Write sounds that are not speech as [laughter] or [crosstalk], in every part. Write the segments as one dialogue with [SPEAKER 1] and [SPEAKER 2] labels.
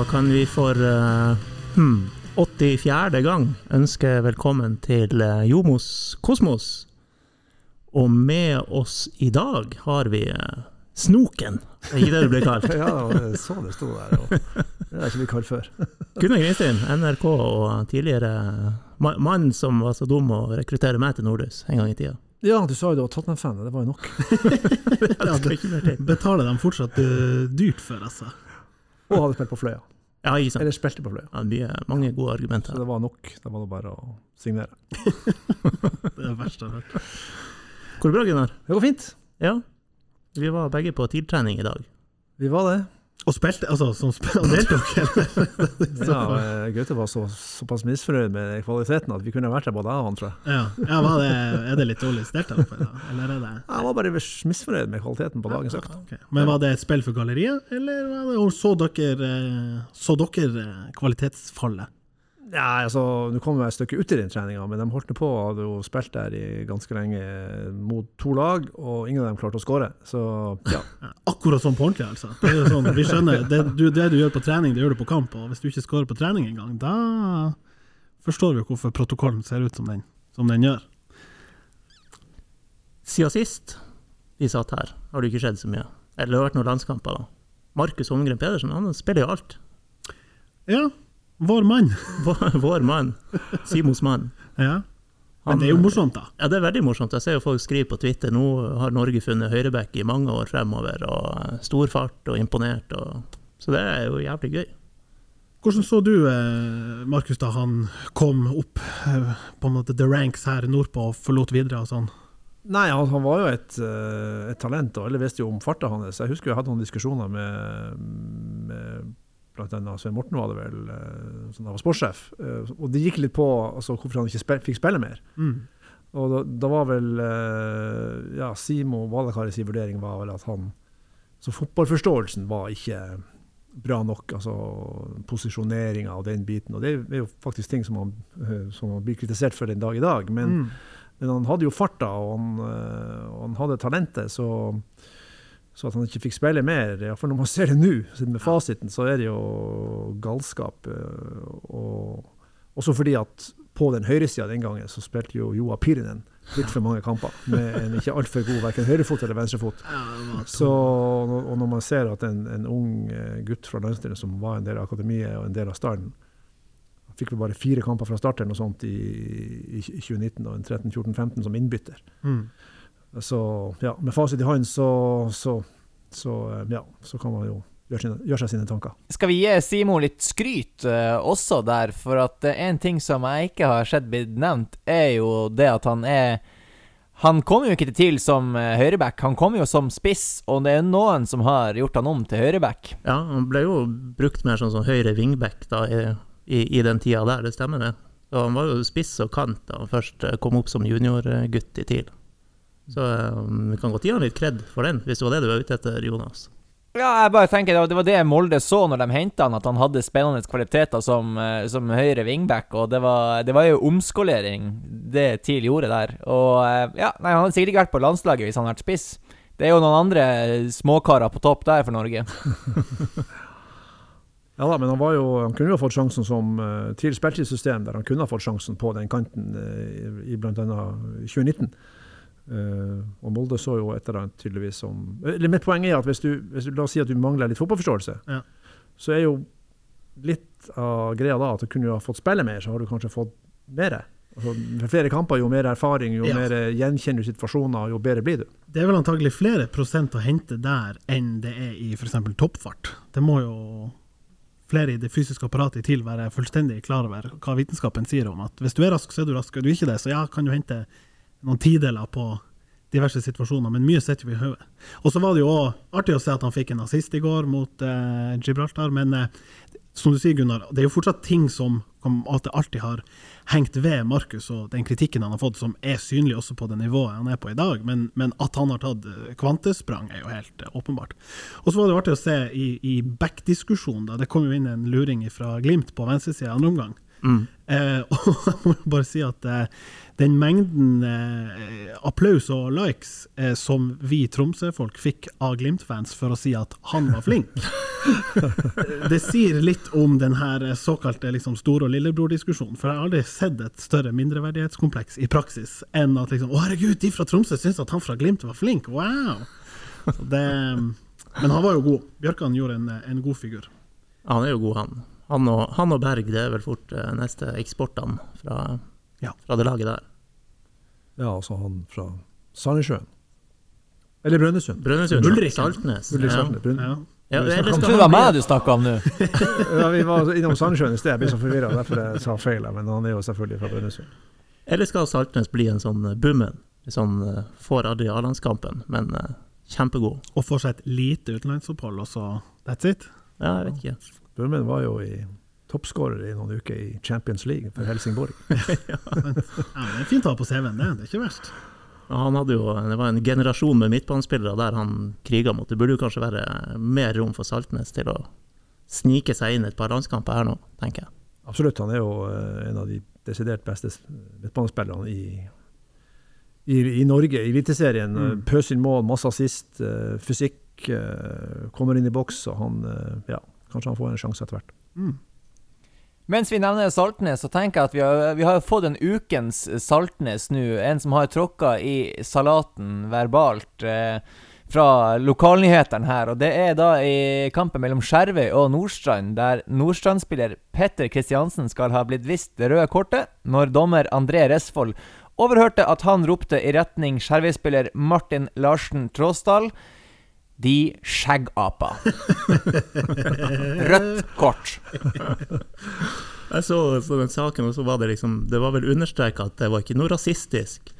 [SPEAKER 1] Da kan vi for uh, hmm, 84. gang ønske velkommen til uh, Jomos Kosmos. Og med oss i dag har vi uh, Snoken. Det er ikke det du blir kalt? [laughs]
[SPEAKER 2] ja, det er sånn det sto der. Og det har jeg ikke blitt kalt før. [laughs]
[SPEAKER 1] Gunnar Grinstein, NRK og tidligere mann som var så dum å rekruttere meg til Nordlys en gang i tida.
[SPEAKER 2] Ja, du sa jo du var Tottenham-fan, og det var jo nok. [laughs]
[SPEAKER 3] ja, betaler de fortsatt dyrt for, altså.
[SPEAKER 2] Og hadde spilt på Fløya.
[SPEAKER 1] Ja, ikke sant.
[SPEAKER 2] Eller spilte på Fløya.
[SPEAKER 1] Ja, det er mange gode argumenter.
[SPEAKER 2] Så det var nok. Det var bare å signere. [laughs]
[SPEAKER 3] det er det verste jeg har hørt.
[SPEAKER 1] Går det bra, Gunnar?
[SPEAKER 2] Det går fint.
[SPEAKER 1] Ja. Vi var begge på TIL-trening i dag.
[SPEAKER 2] Vi var det.
[SPEAKER 3] Og spilte, altså, som spilte, deltok? [laughs]
[SPEAKER 2] ja, eh, Gaute var så, såpass misfornøyd med kvaliteten at vi kunne vært der både jeg og han, tror jeg.
[SPEAKER 3] Ja, ja det, Er det litt dårlig stelt der oppe, eller er det
[SPEAKER 2] Jeg var bare misfornøyd med kvaliteten på dagens økt.
[SPEAKER 3] Okay. Men var det et spill for galleriet, eller var det, så dere, eh, så dere eh, kvalitetsfallet?
[SPEAKER 2] Ja, altså, Nå kom jeg et stykke ut i den treninga, men de holdt på og hadde jo spilt der i ganske lenge mot to lag, og ingen av dem klarte å skåre. Så ja.
[SPEAKER 3] Akkurat sånn på ordentlig, altså. Det er jo sånn, vi skjønner, det du, det du gjør på trening, det gjør du på kamp. Og hvis du ikke skårer på trening engang, da forstår vi hvorfor protokollen ser ut som den, som den gjør.
[SPEAKER 1] Siden sist vi satt her, har det ikke skjedd så mye. Eller det har vært noen landskamper. da. Markus Holmgren Pedersen han spiller jo alt.
[SPEAKER 3] Ja, vår mann.
[SPEAKER 1] Vår, vår mann. Simons mann.
[SPEAKER 3] Ja. Men det er jo morsomt, da.
[SPEAKER 1] Ja, det er veldig morsomt. Jeg ser jo folk skrive på Twitter nå har Norge funnet høyreback i mange år fremover, og stor fart og imponert. Og... Så det er jo jævlig gøy.
[SPEAKER 3] Hvordan så du eh, Markus da han kom opp eh, på en måte the ranks her nordpå og forlot videre og sånn?
[SPEAKER 2] Nei, han, han, var jo et, eh, et, talent, og alle visste jo om farta hans. Jeg husker jeg hadde noen diskusjoner med, med annet Svein Morten var det vel, eh, som da var sportssjef. Eh, og det gikk litt på altså, hvorfor han ikke spil, fikk spille mer. Mm. Og da, da, var vel eh, ja, Simo Valakaris vurdering var vel at han Så fotballforståelsen var ikke bra nok. Altså posisjoneringa og den biten. Og det er jo faktisk ting som han, som han blir kritisert for den dag i dag. Men, mm. men han hadde jo farta, og han, og han hadde talentet, så så at han ikke fikk spille mer, iallfall når man ser det nå, med fasiten, så er det jo galskap. Eh, og også fordi at på den høyresida den gangen så spilte jo Joa Pirinen litt for mange kamper. Med en ikke altfor god verken høyrefot eller venstrefot. Så, og når man ser at en, en ung eh, gutt fra landsdelen som var en del av akademiet og en del av starten, fikk vel bare fire kamper fra starten og sånt i, i 2019 og en 13-14-15 som innbytter. Mm. Så ja, med fasit i hånd så, så, så, eh, ja, så kan man jo gjøre, sine, gjøre, seg sine tanker.
[SPEAKER 4] Skal vi gi Simo litt skryt uh, også der? For at uh, en ting som jeg ikke har sett blitt nevnt, er jo det at han er han kom jo ikke til TIL som høyreback, han kom jo som spiss, og det er noen som har gjort han om til høyreback.
[SPEAKER 1] Ja, han ble jo brukt mer sånn som høyre wingback da, i, i, i, den tida der, det stemmer det. Så han var jo spiss og kant da han først kom opp som juniorgutt i TIL. Så um, vi kan godt gi han litt kred for den, hvis det var det du var ute etter, Jonas.
[SPEAKER 4] Ja, jeg bare tenker det var det Molde så når de henta han, at han hadde spennende kvaliteter som, eh, som høyre wingback, og det var, det var jo omskolering det TIL gjorde der. Og eh, ja, nei, han hadde sikkert ikke vært på landslaget hvis han hadde vært spiss. Det er jo noen andre småkarer på topp der for Norge. [laughs]
[SPEAKER 2] ja da, men han, var jo, han kunne jo ha fått sjansen som uh, TIL spilte i system der han kunne ha fått sjansen på den kanten uh, i bl.a. 2019. Uh, og Molde så jo et eller annet tydeligvis som eller Mitt poeng er at hvis du, hvis du, La oss si at du mangler litt fotballforståelse, ja. så er jo litt av greia da at du kunne ha fått spille mer, så har du kanskje fått mer. Altså, flere kamper, jo mer erfaring, jo ja. mer gjenkjenner du situasjoner, jo bedre blir du.
[SPEAKER 3] Det er vel antagelig flere prosent å hente der enn det er i f.eks. toppfart. Det må jo flere i det fysiske apparatet TIL være fullstendig klar over hva vitenskapen sier om at hvis du er rask, så er du rask. Er du ikke det, så ja, kan du hente noen tideler på diverse situasjoner, men mye sitter vi i hodet. Og så var det jo òg artig å se at han fikk en assist i går mot eh, Gibraltar, men eh, som du sier, Gunnar, det er jo fortsatt ting som at det alltid har hengt ved Markus og den kritikken han har fått, som er synlig også på det nivået han er på i dag, men, men at han har tatt eh, kvantesprang, er jo helt uh, åpenbart. Og så var det artig å se i, i back-diskusjonen, det kom jo inn en luring fra Glimt på venstresida i andre omgang. Mm. Eh, [laughs] og jeg må bare si at eh, den mengden eh, applaus og likes eh, som vi Tromsø-folk fikk av Glimt-fans for å si at han var flink [laughs] det sier litt om den her såkalte liksom, store- og lillebror-diskusjonen. For jeg har aldri sett et større mindreverdighetskompleks i praksis enn at liksom, å herregud, de fra Tromsø syns at han fra Glimt var flink, wow! Det, men han var jo god. Bjørkan gjorde en, en god figur.
[SPEAKER 1] Han er jo god, han. Han og, han og Berg det er vel fort eh, neste eksportene fra,
[SPEAKER 3] Ja.
[SPEAKER 1] fra det laget der.
[SPEAKER 2] Ja, altså han fra Sandnessjøen. Eller Brønnøysund.
[SPEAKER 1] Brønnøysund,
[SPEAKER 3] Ulrik
[SPEAKER 1] Saltnes.
[SPEAKER 2] Ulrik
[SPEAKER 1] Ja.
[SPEAKER 2] Saltnes,
[SPEAKER 3] Ja.
[SPEAKER 1] Ja,
[SPEAKER 2] snakker om-
[SPEAKER 4] trodde det var meg du snakka om nå. [laughs] [laughs]
[SPEAKER 2] Ja, vi var innom Sandnessjøen i sted, jeg ble så forvirra derfor jeg sa feil. Men han er jo selvfølgelig fra Brønnøysund.
[SPEAKER 1] Eller skal Saltnes bli en sånn eh, Bummen? Sånn eh, får aldri A-landskampen, men kjempegod.
[SPEAKER 3] Og får seg et lite utenlandsopphold, og så that's it.
[SPEAKER 1] Ja, jeg vet ikke.
[SPEAKER 2] Bummen var jo i toppskårer i noen uker i Champions League for Helsingborg. [laughs]
[SPEAKER 3] Ja, men det er fint å ha på CV-en, det. Det er ikke verst.
[SPEAKER 1] Ja, Han hadde jo, det var en generasjon med midtbanespillere der han kriga mot. Det burde jo kanskje være mer rom for Saltnes til å snike seg inn et par landskamper her nå, tenker jeg.
[SPEAKER 2] Absolutt, han er jo eh, en av de desidert beste midtbanespillerne i, i, i Norge, i Eliteserien.
[SPEAKER 3] Mm.
[SPEAKER 2] Pøs inn mål, masse assist, eh, fysikk. eh, kommer inn i boks, og han Ja, kanskje han får en sjanse etter hvert.
[SPEAKER 3] Mm.
[SPEAKER 4] Mens vi nevner Saltnes, så tenker jeg at vi har, vi fått en ukens Saltnes nå. En som har tråkka i salaten verbalt eh, fra lokalnyhetene her. Og det er da i kampen mellom Skjervøy og Nordstrand, der Nordstrand-spiller Petter Kristiansen skal ha blitt vist det røde kortet, når dommer André Resvold overhørte at han ropte i retning Skjervøy-spiller Martin Larsen Tråsdal de skjeggaper. Rødt kort.
[SPEAKER 1] Jeg så, så den saken, og så var det liksom Det var vel understreka at det var ikke noe rasistisk.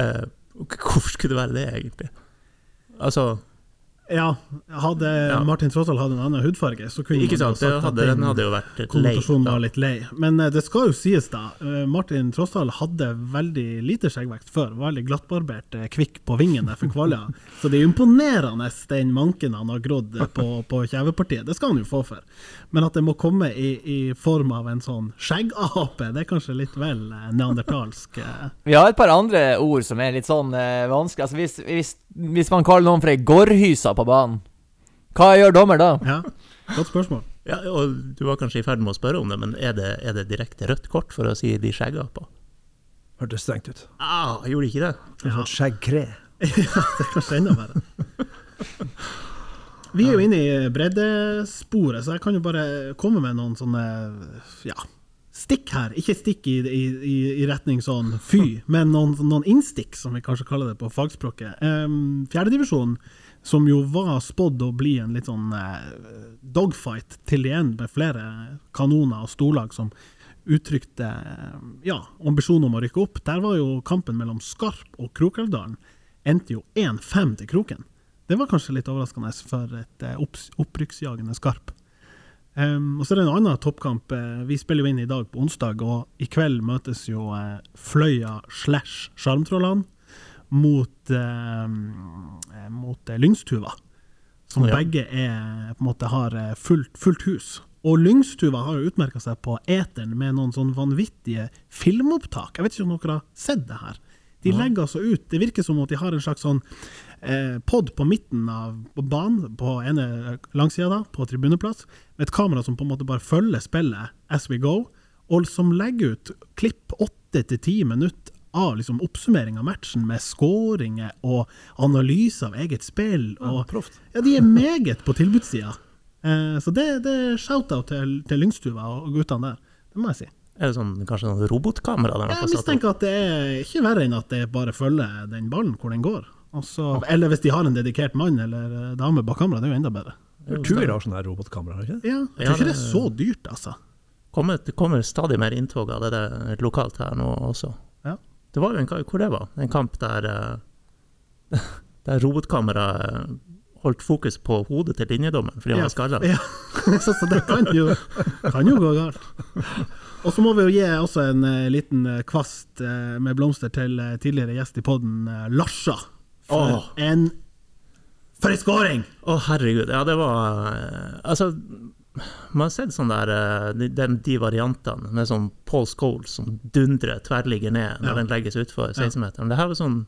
[SPEAKER 1] Eh, hvorfor skulle det være det, egentlig? Altså,
[SPEAKER 3] Ja, hadde
[SPEAKER 1] Ja.
[SPEAKER 3] Martin Tråsdal hatt en annen hudfarge, så kunne
[SPEAKER 1] ikke
[SPEAKER 3] man
[SPEAKER 1] sant? sagt
[SPEAKER 3] sagt at
[SPEAKER 1] hadde, den hadde jo vært lei.
[SPEAKER 3] var litt lei. Men eh, det skal jo sies, da. eh, Martin Tråsdal hadde veldig lite skjeggvekst før. Var veldig glattbarbert, eh, kvikk på vingene for Kvaløya. [laughs] Så det er imponerende den manken han har grodd på, på kjevepartiet. Det skal han jo få for. Men at det må komme i, i form av en sånn skjeggape, det er kanskje litt vel neandertalsk.
[SPEAKER 4] Vi har et par andre ord som er litt sånn eh, vanskelig. Altså hvis, hvis, hvis man kaller noen for ei gårdhysa på banen, hva gjør dommer da?
[SPEAKER 3] Ja, godt spørsmål.
[SPEAKER 1] Ja, og du var kanskje i ferd med å spørre om det, men er det, er det direkte rødt kort for å si de skjeggapa?
[SPEAKER 2] Hørtes strengt ut.
[SPEAKER 1] Ah, gjorde ikke det?
[SPEAKER 3] Ja.
[SPEAKER 2] Sånn skjeggkre. [laughs]
[SPEAKER 3] Ja, det er kanskje enda verre. Vi er jo inne i breddesporet, så jeg kan jo bare komme med noen sånne ja, stikk her. Ikke stikk i, i, i, retning sånn fy, men noen, noen innstikk, som vi kanskje kaller det på fagspråket. Um, Fjerdedivisjon, som jo var spådd å bli en litt sånn eh, dogfight til igjen, med flere kanoner og storlag som uttrykte eh, ja, ambisjon om å rykke opp. Der var jo kampen mellom Skarp og Krokelvdalen endte jo 1-5 til Kroken. Det var kanskje litt overraskende for et eh, opprykksjagende Skarp. Um, og så er det en annen toppkamp. Vi spiller jo inn i dag på onsdag, og i kveld møtes jo Fløya slash Sjarmtrollene mot, eh, mot eh, Lyngstuva. Som
[SPEAKER 1] Ja.
[SPEAKER 3] begge er, på en måte har eh, fullt, fullt hus. Og Lyngstuva har jo utmerka seg på eteren med noen sånn vanvittige filmopptak. Jeg vet ikke om dere har sett det her. De legger altså ut Det virker som at de har en slags sånn eh, pod på midten av banen, på ene langsida, da, på tribuneplass, med et kamera som på en måte bare følger spillet as we go, og som legger ut klipp åtte til ti minutter av liksom oppsummering av matchen, med skåringer og analyse av eget spill. Og, ja, de er meget på tilbudssida. Eh, så det, det er shout-out til, til Lyngstuva og guttene der. Det må jeg si.
[SPEAKER 1] Er det sånn, kanskje noen robotkamera der?
[SPEAKER 3] Jeg mistenker at det er ikke verre enn at det bare følger den ballen hvor den går. Og så- eller hvis de har en dedikert mann eller eh, dame bak kamera, det er jo enda bedre.
[SPEAKER 2] Tuil har sånn her robotkamera, ikke?
[SPEAKER 3] Ja, jeg tror ikke det er så dyrt, altså.
[SPEAKER 1] kommer, det kommer stadig mer inntog av det der lokalt her nå også.
[SPEAKER 3] Ja.
[SPEAKER 1] Det var jo en hvor det var, en kamp der, eh, [laughs] der robotkamera holdt fokus på hodet til linjedommeren fordi han var skalla.
[SPEAKER 3] Ja, [laughs] så, så det kan jo, kan jo gå galt. Og så må vi jo gi også en eh, liten eh, kvast eh, med blomster til eh, tidligere gjest i podden, uh, Larsa. For en For ei scoring!
[SPEAKER 1] Å, herregud. Ja, det var eh, Altså, man har sett sånn der eh, de, de, variantene med sånn Paul Scholes som dundrer tverrligger ned når
[SPEAKER 3] Ja.
[SPEAKER 1] den legges utfor 16-meteren. Det her var sånn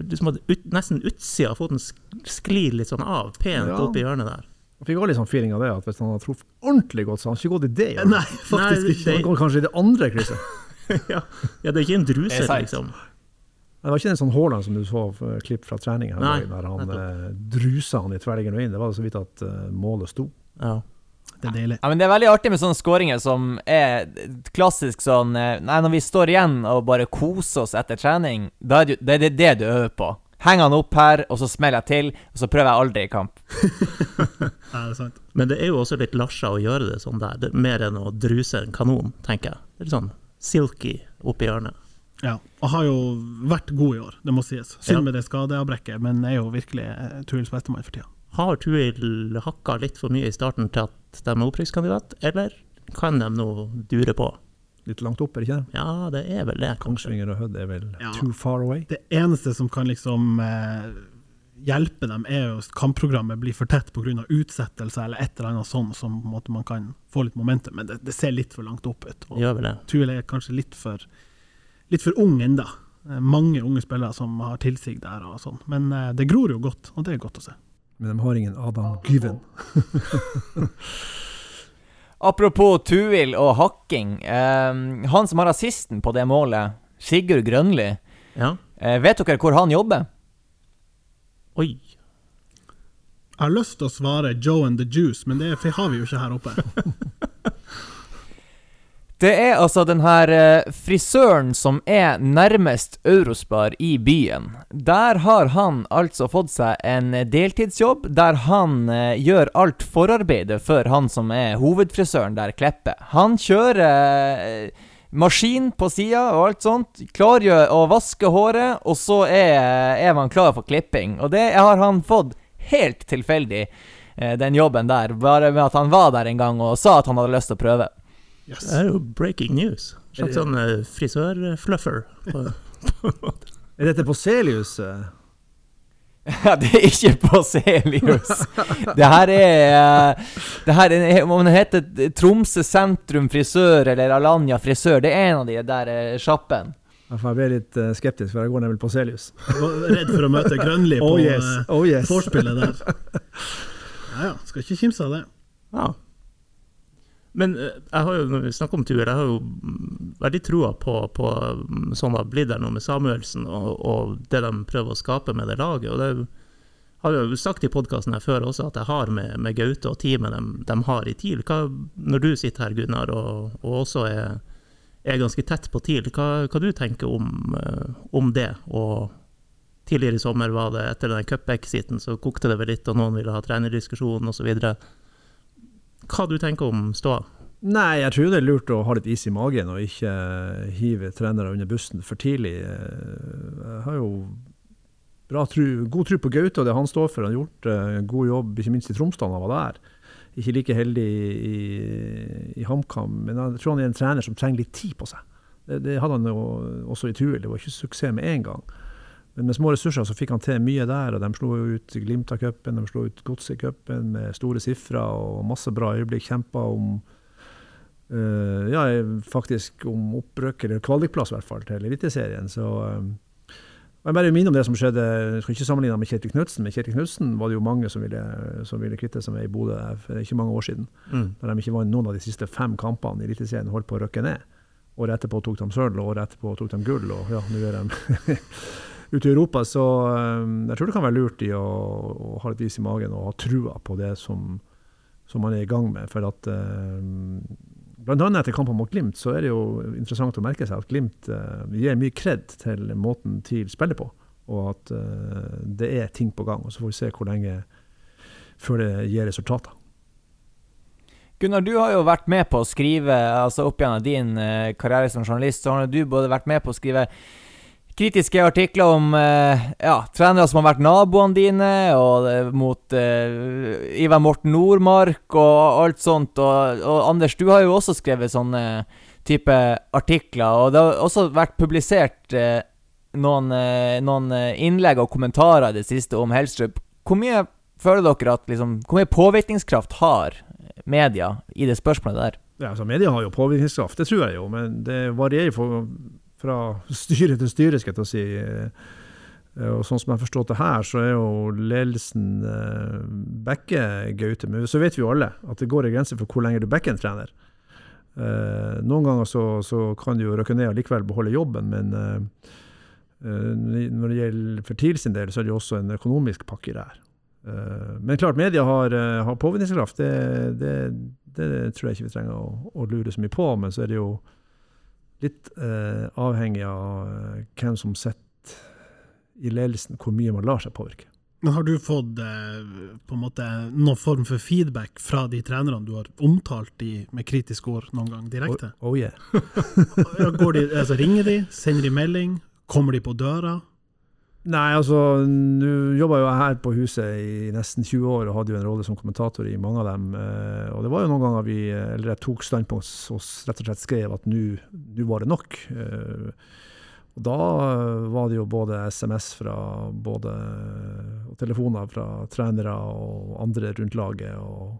[SPEAKER 1] liksom at ut, Nesten utsida av foten sklir litt sånn av, pent
[SPEAKER 2] Ja.
[SPEAKER 1] opp i hjørnet der.
[SPEAKER 2] Jeg fikk også litt sånn feeling av det, at hvis han hadde truffet ordentlig godt, så hadde han ikke gått i det. ja.
[SPEAKER 3] Nei, [laughs] faktisk
[SPEAKER 1] Nei,
[SPEAKER 3] ikke.
[SPEAKER 2] Han går kanskje i det andre krysset. [laughs]
[SPEAKER 1] ja. ja, det er ikke en
[SPEAKER 4] druse
[SPEAKER 1] druser, liksom.
[SPEAKER 2] Det var ikke en sånn Haaland som du så eh, klipp fra trening her,
[SPEAKER 1] Nei,
[SPEAKER 2] der han eh, drusa han i tverrliggeren og inn. Det var så vidt at eh, målet sto.
[SPEAKER 1] Ja.
[SPEAKER 3] Det er deilig.
[SPEAKER 4] Ja, men Det er veldig artig med sånne skåringer som er klassisk sånn eh, Nei, når vi står igjen og bare koser oss etter trening, da er det det, det, det du øver på. Henger han opp her, og så smeller jeg til, og så prøver jeg aldri i kamp. [laughs]
[SPEAKER 3] Ja, det er sant.
[SPEAKER 1] Men det er jo også litt lasja å gjøre det sånn der. Det er mer enn å druse en kanon, tenker jeg. Det er litt sånn silky oppi hjørnet.
[SPEAKER 3] Ja, og har jo vært god i år, det må sies. Synd
[SPEAKER 1] Ja.
[SPEAKER 3] med det skadeavbrekket, men er jo virkelig eh, Tuils bestemann for tida.
[SPEAKER 1] Har Tuil hakka litt for mye i starten til at de er opprykkskandidat, eller kan de nå dure på?
[SPEAKER 2] Litt langt opp, er det ikke det?
[SPEAKER 1] Ja, det er vel det, kanskje.
[SPEAKER 2] Kongsvinger og Hødd er vel
[SPEAKER 3] Ja.
[SPEAKER 2] too far away.
[SPEAKER 3] Det eneste som kan liksom eh, hjelpe dem, er jo at kampprogrammet blir for tett pga. utsettelse eller et eller annet sånn, som på en måte man kan få litt momentum. Men det, det ser litt for langt opp ut. Og
[SPEAKER 1] Gjør vel det.
[SPEAKER 3] Tuil er kanskje litt for, litt for ung ennå. Mange unge spillere som har tilsig der og sånn. Men eh, det gror jo godt, og det er godt å se.
[SPEAKER 2] Men de har ingen Adam Gyven. [laughs]
[SPEAKER 4] Apropos Tuil og hakking. Eh, han som har assisten på det målet, Sigurd Grønli,
[SPEAKER 1] Ja.
[SPEAKER 4] eh, vet dere hvor han jobber?
[SPEAKER 1] Oi.
[SPEAKER 3] Jeg har lyst til å svare Joe and the Juice, men det har vi jo ikke her oppe. [laughs]
[SPEAKER 4] Det er altså den her eh, frisøren som er nærmest Eurospar i byen. Der har han altså fått seg en deltidsjobb, der han eh, gjør alt forarbeidet for han som er hovedfrisøren der Kleppe. Han kjører eh, maskin på sida og alt sånt, klargjør å vaske håret, og så er, er man klar for klipping. Og det har han fått helt tilfeldig, den jobben der, bare med at han var der en gang og sa at han hadde lyst til å prøve.
[SPEAKER 3] Yes.
[SPEAKER 1] Det er jo breaking news. Slags sånn uh, frisørfluffer. på- [laughs]
[SPEAKER 2] Er dette på Celius? eh? [laughs]
[SPEAKER 4] Ja, det er ikke på Celius. Det her er eh, Det her er, Om det heter Tromsø sentrum frisør eller Alanya frisør, det er en av de der eh, sjappene.
[SPEAKER 2] Jeg ble litt eh, skeptisk, for jeg går nemlig på Celius.
[SPEAKER 3] Redd for å møte Grønli [laughs] på
[SPEAKER 2] Oh yes,
[SPEAKER 3] eh,
[SPEAKER 2] oh yes.
[SPEAKER 3] vorspielet der. Ja ja, skal ikke kimse av det.
[SPEAKER 1] Ja. Men eh, jeg har jo, snakker om Tuel, jeg har jo veldig troa på, på mm, sånn det har blitt der nå med Samuelsen, og, og det de prøver å skape med det laget. og det har jo sagt i podkasten her før også, at jeg har med, med Gaute og teamet de, de har i TIL. Hva, når du sitter her, Gunnar, og, og også er, er ganske tett på TIL, hva, hva du tenker om, eh, om det? Og tidligere i sommer var det etter den cup-exiten, så kokte det vel litt, og noen ville ha trenerdiskusjon osv. Hva du tenker om ståa?
[SPEAKER 2] Nei, jeg tror det er lurt å ha litt is i magen og ikke eh, hive trenere under bussen for tidlig. Eh, Jeg har jo tru, god tro på Gaute og det han står for. Han har gjort eh, en god jobb, ikke minst i Tromsø da han var der. Ikke like heldig i, i HamKam, men jeg tror han er en trener som trenger litt tid på seg. Det, det hadde han jo også i Tuel. Det var ikke suksess med en gang. Men med små ressurser så fikk han til mye der, og de slo ut Glimt av cupen, de slo ut Godset-cupen med store sifre og masse bra øyeblikk. Kjempa om uh, ja, faktisk om opprøk, eller kvalikplass i hvert fall, til Eliteserien. Så uh, jeg bare minner om det som skjedde, jeg skal ikke sammenligne med Kjetil Knutsen, men Kjetil Knutsen var det jo mange som ville, som ville kvitte seg med i Bodø for ikke mange år siden.
[SPEAKER 1] Mm.
[SPEAKER 2] Da de ikke vant noen av de siste fem kampene i Eliteserien holdt på å røkke ned. Året etterpå tok de sølv, og året etterpå tok de gull, og ja, nå er de [laughs] ute i Europa. Så um, jeg tror det kan være lurt i å, å ha litt is i magen og ha trua på det som, som man er i gang med. For at um, Blant annet etter kampen mot Glimt så er det jo interessant å merke seg at Glimt uh, gir mye kred til måten TIL spiller på, og at det er ting på gang. og Så får vi se hvor lenge før det gir resultater.
[SPEAKER 4] Gunnar, du har jo vært med på å skrive altså opp gjennom din eh, karriere som journalist, så har du både vært med på å skrive kritiske artikler om eh, ja, trenere som har vært naboene dine, og eh, mot eh, Ivar Morten Nordmark og alt sånt. Og, og Anders, du har jo også skrevet sånne type artikler, og det har også vært publisert eh, noen, noen innlegg og kommentarer i det siste om Helstrup. Hvor mye føler dere at liksom, Hvor mye påvirkningskraft har media i det spørsmålet der?
[SPEAKER 2] Ja, altså Media har jo påvirkningskraft, det tror jeg jo, men det varierer for, fra styre til styre, skal jeg ta si. Eh, Og sånn som jeg har forstått det her, så er jo ledelsen eh, backer Gaute. Men så vet vi jo alle at det går en grense for hvor lenge du backer en trener. Eh, noen ganger så, så kan du jo røkke ned og likevel beholde jobben, men når det gjelder for TIL sin del, så er det jo også en økonomisk pakke der. Men klart, media har, har påvirkningskraft. Det, det, det tror jeg ikke vi trenger å, å lure så mye på. Men så er det jo litt eh, avhengig av eh, hvem som sitter i ledelsen, hvor mye man lar seg påvirke.
[SPEAKER 3] Men har du fått eh, på en måte noen form for feedback fra de trenerne du har omtalt de med kritiske ord noen gang direkte?
[SPEAKER 2] Oh, oh yeah. [laughs]
[SPEAKER 3] Går de, altså, ringer de? Sender de melding? Kommer de på døra?
[SPEAKER 2] Nei, altså, nå jobba jo jeg her på huset i nesten 20 år og hadde jo en rolle som kommentator i mange av dem. eh, Og det var jo noen ganger vi, eh, eller jeg tok standpunkt og rett og slett skrev at nå var det nok. Eh, Og da var det jo både SMS fra både og telefoner fra trenere og andre rundt laget. og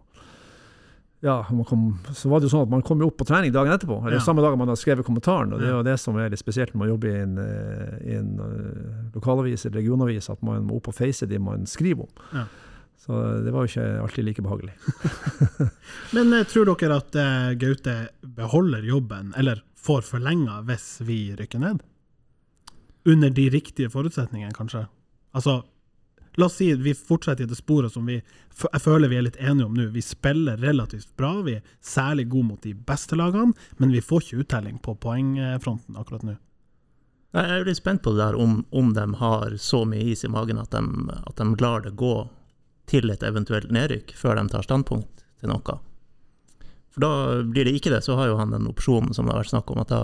[SPEAKER 2] ja, man kom, så var det jo sånn at man kom jo opp på trening dagen etterpå, eller
[SPEAKER 3] Ja.
[SPEAKER 2] samme dag man har skrevet kommentaren. og Det er jo det som er litt spesielt når man jobber i en, eh, i en eh, lokalavis eller regionavis, at man må opp og face det man skriver om.
[SPEAKER 3] Ja.
[SPEAKER 2] Så det var jo ikke alltid like behagelig. [laughs]
[SPEAKER 3] Men eh, tror dere at Gaute beholder jobben, eller får forlenga hvis vi rykker ned? Under de riktige forutsetningene, kanskje? Altså, la oss si vi fortsetter i det sporet som vi jeg føler vi er litt enige om nå. Vi spiller relativt bra, vi er særlig gode mot de beste lagene, men vi får ikke uttelling på poengfronten akkurat nå.
[SPEAKER 1] Jeg er litt spent på det der om, om de har så mye is i magen at de, at de lar det gå til et eventuelt nedrykk før de tar standpunkt til noe. For da blir det ikke det, så har jo han den opsjonen som det har vært snakk om, at da,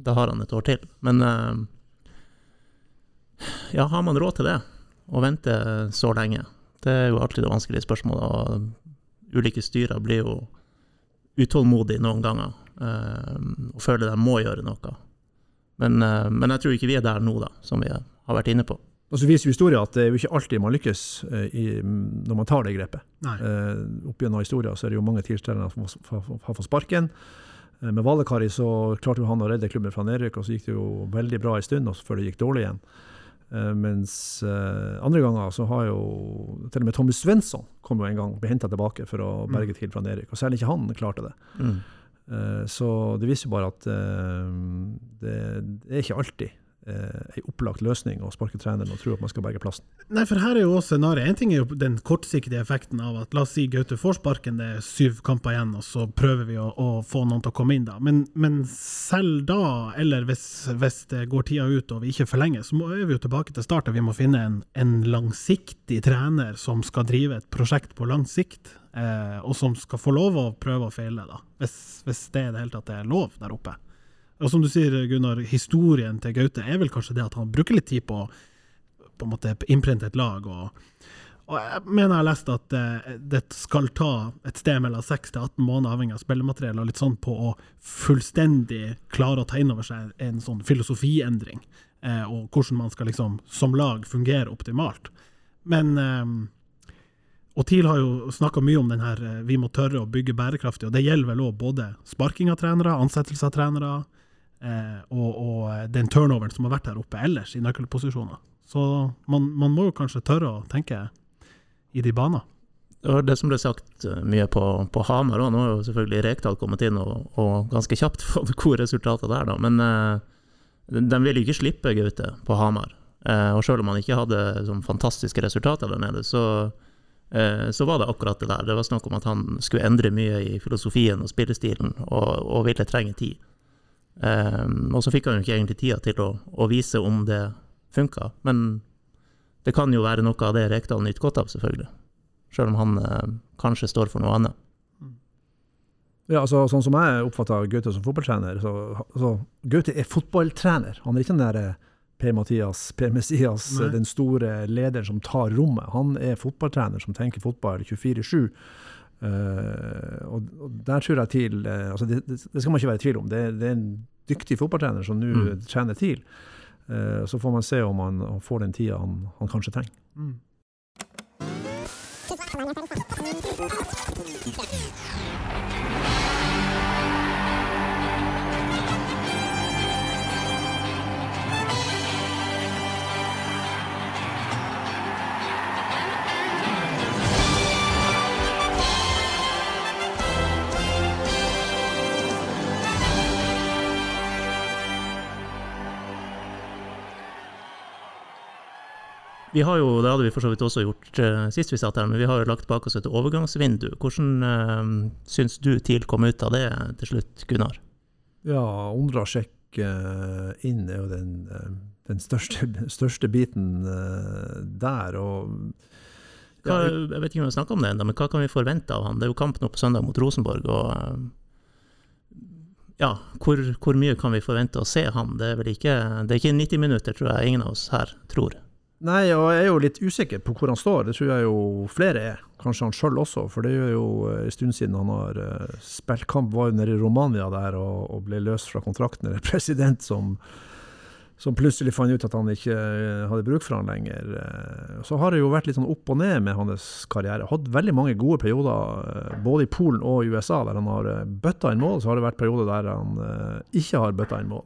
[SPEAKER 1] da har han et år til. Men eh, ja, har man råd til det? Å vente så lenge? Det er jo alltid det vanskelige spørsmålet. Og ulike styrer blir jo utålmodige noen ganger eh, og føler de må gjøre noe. Men, eh, men jeg tror ikke vi er der nå, da, som vi har vært inne på.
[SPEAKER 2] Og så viser historien at det er jo ikke alltid man lykkes eh, i, når man tar det grepet.
[SPEAKER 3] Nei.
[SPEAKER 2] Eh, opp gjennom historien så er det jo mange tilstandere som har- fått sparken. Eh, med Valekari så klarte jo han å redde klubben fra nedrykk, og så gikk det jo veldig bra en stund, og så før det gikk dårlig igjen. Eh, mens eh, andre ganger så har jo til og med Tommy Svensson kom jo en gang, ble henta tilbake for å berge TIL fra Erik, og særlig ikke han klarte det.
[SPEAKER 1] Mm.
[SPEAKER 2] Eh, Så det viser jo bare at det, det er ikke alltid eh, en opplagt løsning å sparke treneren og tro at man skal berge plassen.
[SPEAKER 3] Nei, for her er jo også scenarioet. En ting er jo den kortsiktige effekten av at la oss si Gaute får sparken, det er syv kamper igjen, og så prøver vi å, å få noen til å komme inn da. Men, men selv da, eller hvis, hvis det går tida ut og vi ikke forlenger, så må, er vi jo tilbake til start. Vi må finne en, en langsiktig trener som skal drive et prosjekt på lang sikt, eh, og som skal få lov å prøve og feile, da. Hvis, hvis det i det hele tatt er lov der oppe. Og som du sier, Gunnar, historien til Gaute er vel kanskje det at han bruker litt tid på på en måte innprinte et lag. Og, og jeg mener jeg har lest at det, det skal ta et sted mellom 6 til 18 måneder, avhengig av spillemateriell, og litt sånn på å fullstendig klare å ta inn over seg en sånn filosofiendring, eh, og hvordan man skal liksom som lag fungere optimalt. Men eh, og TIL har jo snakka mye om den her eh, vi må tørre å bygge bærekraftig, og det gjelder vel òg både sparking av trenere, ansettelse av trenere, eh, og, og den turnoveren som har vært her oppe ellers i nøkkelposisjoner. Så man, man må jo kanskje tørre å tenke i de baner.
[SPEAKER 1] Og det som ble sagt eh, mye på, på Hamar òg, nå har jo selvfølgelig Rekdal kommet inn og, og ganske kjapt [laughs] fått gode resultater der, da. Men eh, de vil ikke slippe Gaute på Hamar. Eh, og selv om han ikke hadde sånn fantastiske resultater der nede, så, eh, så var det akkurat det der. Det var snakk om at han skulle endre mye i filosofien og spillestilen, og, og ville trenge tid. Eh, og så fikk han jo ikke egentlig tida til å, å vise om det funka. Men det kan jo være noe av det Rekdal nyter godt av, selvfølgelig. Selv om han uh, kanskje står for noe annet.
[SPEAKER 2] Ja, altså Sånn som jeg oppfatter Gaute som fotballtrener, så altså, Gaute er fotballtrener. Han er ikke den der eh, Per-Mathias, Per-Messias, den store lederen som tar rommet. Han er fotballtrener som tenker fotball 24-7. Eh, og, og der tror jeg TIL uh, altså det, det, det skal man ikke være i tvil om. Det, det er en dyktig fotballtrener som nå
[SPEAKER 1] Mm.
[SPEAKER 2] trener TIL. Uh, så får man se om han, han får den tida han, han kanskje trenger.
[SPEAKER 3] Mm.
[SPEAKER 1] Vi har jo, Det hadde vi for så vidt også gjort uh, sist vi satt her, men vi har jo lagt bak oss et overgangsvindu. Hvordan uh, syns du TIL kom ut av det til slutt, Gunnar?
[SPEAKER 2] Ja, Ondrasjek uh, inn er jo den, uh, den største, største, biten der. og
[SPEAKER 1] hva, jeg vet ikke om vi har om det ennå, men hva kan vi forvente av han? Det er jo kamp nå på søndag mot Rosenborg. og ja, hvor, hvor, mye kan vi forvente å se han? Det er vel ikke, det er ikke 90 minutter, tror jeg ingen av oss her tror.
[SPEAKER 2] Nei, og jeg er jo litt usikker på hvor han står. Det tror jeg jo flere er. Kanskje han sjøl også, for det er jo en stund siden han har uh, spilt kamp. Var nede i Romania der og, ble løst fra kontrakten. Eller president som, som plutselig fant ut at han ikke uh, hadde bruk for han lenger. Så har det jo vært litt sånn opp og ned med hans karriere. Hatt veldig mange gode perioder, både i Polen og i USA, der han har bøtta inn mål. Så har det vært perioder der han ikke har bøtta inn mål.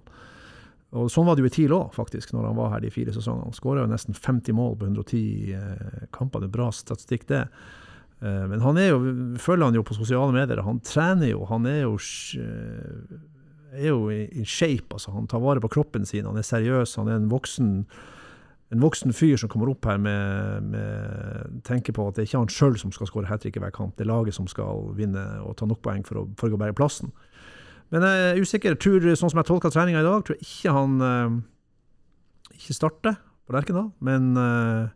[SPEAKER 2] Og Sånn var det jo i TIL òg, faktisk, når han var her de fire sesongene. Skåra nesten 50 mål på 110 eh, kamper. Det er bra statistikk, det. Eh, men han er jo, følger han jo på sosiale medier. Han trener jo. Han er jo, eh, er jo i, i, shape. altså Han tar vare på kroppen sin. Han er seriøs. Han er en voksen, en voksen fyr som kommer opp her med, med tenker på at det er ikke han sjøl som skal skåre hat trick i hver kamp. Det er laget som skal vinne og ta nok poeng for å, for å bære plassen. Men jeg er usikker. Jeg tror, sånn som jeg tolka treninga i dag, tror jeg ikke han uh, ikke starter på Lerkendal. Men uh,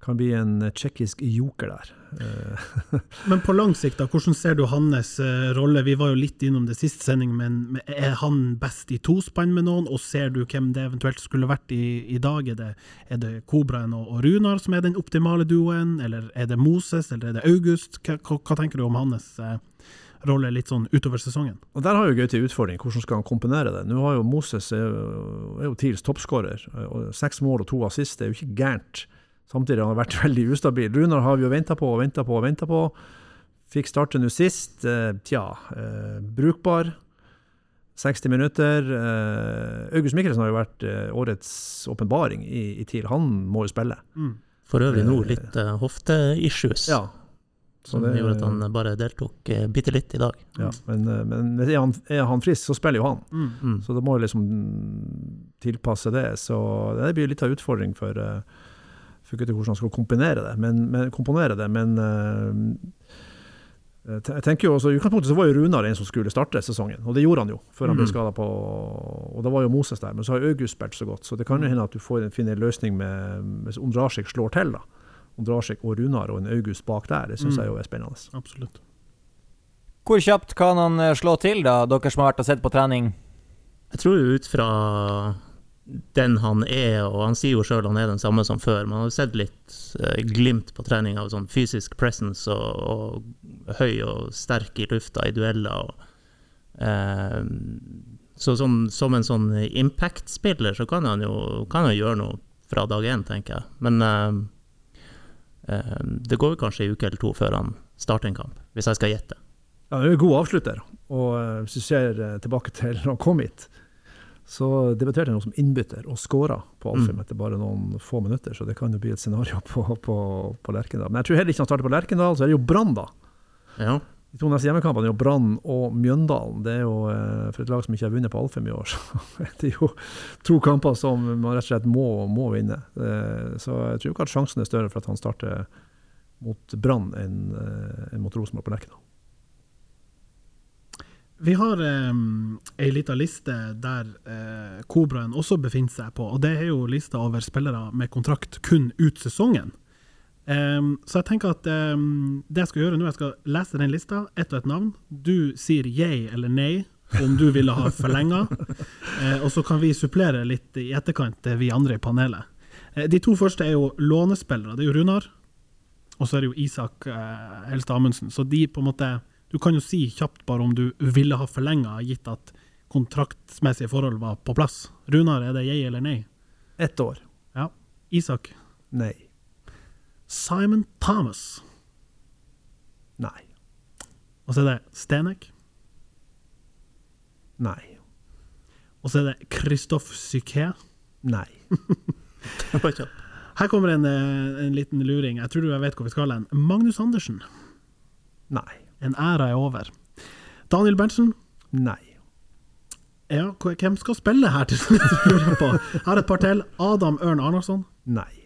[SPEAKER 2] kan bli en tsjekkisk joker der.
[SPEAKER 3] Eh. [laughs] men på lang sikt, da, hvordan ser du hans uh, rolle? Vi var jo litt innom det siste sending, men er han best i tospann med noen? Og ser du hvem det eventuelt skulle vært i, i dag? Er det, er det Kobraen og, og, Runar som er den optimale duoen? Eller er det Moses, eller er det August? Hva, hva, tenker du om hans rolle litt sånn utover sesongen.
[SPEAKER 2] Og Der har jo Gaute utfordring. Hvordan skal han komponere det? Nå har jo Moses er jo, er jo TILs toppskårer. Seks mål og to assist det er jo ikke gærent. Samtidig har han vært [laughs] veldig ustabil. Runar har vi jo venta på og venta på og venta på. Fikk starte nå sist. Eh, tja, eh, brukbar. 60 minutter. Eh, August Mikkelsen har jo vært eh, årets åpenbaring i, i TIL. Han må jo spille. Mm.
[SPEAKER 1] For øvrig nå litt uh, hofteissues.
[SPEAKER 2] Ja,
[SPEAKER 1] som det, gjorde at han bare deltok eh, bitte litt i dag.
[SPEAKER 2] Ja, men, eh, men er, han, er, han, frisk, så spiller jo han. Mm. mm. Så det må jo liksom tilpasse det. Så det blir litt av utfordring for, uh, for gutter hvordan han skal komponere det. Men, men, komponere det. Men uh, jeg tenker jo også, I utgangspunktet så var jo Runar en som skulle starte sesongen, og det gjorde han jo. før han ble skadet skada på Og da var jo Moses der. Men så har August spilt så godt, så det kan jo hende at du får, finner en løsning med, hvis Ondrasjik slår til. da Ondrasjik og Runar og en August bak der. Det syns mm. jeg jo er spennende.
[SPEAKER 3] Absolutt.
[SPEAKER 4] Hvor kjapt kan han eh, slå til, da, dere som har vært og sett på trening?
[SPEAKER 1] Jeg tror ut fra den han er, og han sier jo sjøl han er den samme som før, men han har sett litt uh, glimt på trening av sånn fysisk presence og, og, høy og sterk i lufta i dueller. Og, eh, så som, som, en sånn impact-spiller så kan han jo kan han gjøre noe fra dag én, tenker jeg. Men Eh, det går kanskje en uke eller to før han starter en kamp, hvis jeg skal gjette.
[SPEAKER 2] Ja, Han er en god avslutter. Og eh, hvis du ser eh, tilbake til når han kom hit, så debuterte han som innbytter og skåra på Alfheim mm. etter bare noen få minutter. Så det kan jo bli et scenario på, på, på Lerkendal. Men jeg tror heller ikke han starter på Lerkendal, så er det jo Brann, da.
[SPEAKER 1] Ja.
[SPEAKER 2] De to neste hjemmekampene er jo Brann og Mjøndalen. Det er jo eh, For et lag som ikke har vunnet på Alfheim i år, [laughs] så det er jo to kamper som man rett og slett må, må vinne. Eh, så jeg tror ikke at sjansen er større for at han starter mot Brann enn enn mot Rosenborg på Lerkendal.
[SPEAKER 3] Vi har um, ei lita liste der eh, Kobraen også befinner seg på, og det er jo lista over spillere med kontrakt kun ut sesongen. Um, så jeg tenker at um, det jeg skal gjøre nå, jeg skal lese den lista, ett og ett navn. Du sier yay eller nei om du ville ha forlenga. [laughs] uh, og så kan vi supplere litt i etterkant, vi andre i panelet. Uh, de to første er jo lånespillere. Det er jo Runar, og så er det jo Isak uh, Helstad Amundsen. Så de på en måte Du kan jo si kjapt bare om du ville ha forlenga, gitt at kontraktsmessige forhold var på plass. Runar, er det yay eller nei?
[SPEAKER 2] Ett år.
[SPEAKER 3] Ja. Isak?
[SPEAKER 2] Nei.
[SPEAKER 3] Simon Thomas.
[SPEAKER 2] Nei.
[SPEAKER 3] Og så er det Stenek.
[SPEAKER 2] Nei.
[SPEAKER 3] Og så er det Christophe Psyché.
[SPEAKER 2] Nei. [laughs]
[SPEAKER 3] Her kommer en, eh, en, liten luring. Jeg tror du vet hvor vi skal hen. Magnus Andersen.
[SPEAKER 2] Nei.
[SPEAKER 3] En æra er over. Daniel Berntsen.
[SPEAKER 2] Nei.
[SPEAKER 3] Ja, hvem skal spille her til slutt? Jeg har et par til. Adam Ørn Arnarsson.
[SPEAKER 2] Nei.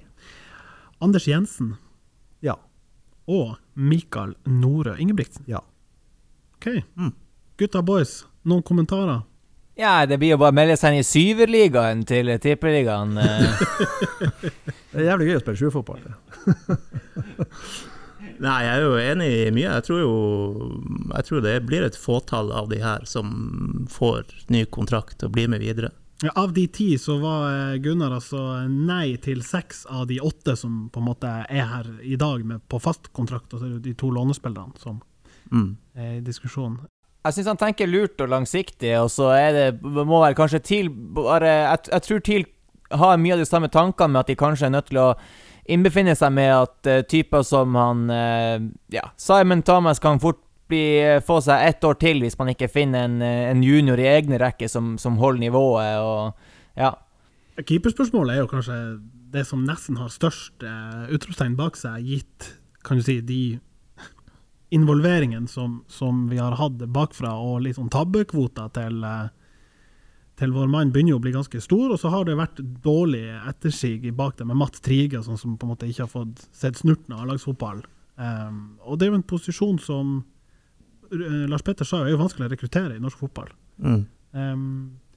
[SPEAKER 3] Anders Jensen
[SPEAKER 2] Ja.
[SPEAKER 3] og Mikael Norø Ingebrigtsen.
[SPEAKER 2] Ja.
[SPEAKER 3] OK.
[SPEAKER 1] Mm.
[SPEAKER 3] Gutta boys, noen kommentarer?
[SPEAKER 4] Ja, det blir jo bare å melde seg inn i syverligaen til tippeligaen. eh. [laughs]
[SPEAKER 2] Det er jævlig gøy å spille sjuerfotball. [laughs]
[SPEAKER 1] Nei, jeg er jo enig i mye. Jeg tror jo jeg tror det blir et fåtall av de her som får ny kontrakt og blir med videre.
[SPEAKER 3] Ja, av de ti så var eh, Gunnar altså nei til seks av de åtte som på en måte er her i dag med, på fast kontrakt, og så det de to lånespillerne som
[SPEAKER 1] Mm.
[SPEAKER 3] er i diskusjon.
[SPEAKER 4] Jeg syns han tenker lurt og langsiktig, og så er det må være kanskje TIL bare Jeg, jeg tror TIL har mye av de samme tankene med at de kanskje er nødt til å innbefinne seg med at uh, typer som han uh, Ja, Simon Thomas kan fort bli, eh, få seg ett år til hvis man ikke finner en, eh, en junior i egne rekker som, som holder nivået, og ja.
[SPEAKER 3] Keeperspørsmålet er jo kanskje det som nesten har størst eh, utropstegn bak seg, gitt kan du si, de involveringene som, som vi har hatt bakfra, og litt sånn tabbekvoter til, til vår mann begynner jo å bli ganske stor, og så har det vært dårlig ettersig bak det med Matt Trige, sånn som på en måte ikke har fått sett snurten av A-lagsfotball. Um, og det er jo en posisjon som Lars Petter sa jo er jo vanskelig å rekruttere i norsk fotball.
[SPEAKER 1] Mm.
[SPEAKER 3] Um,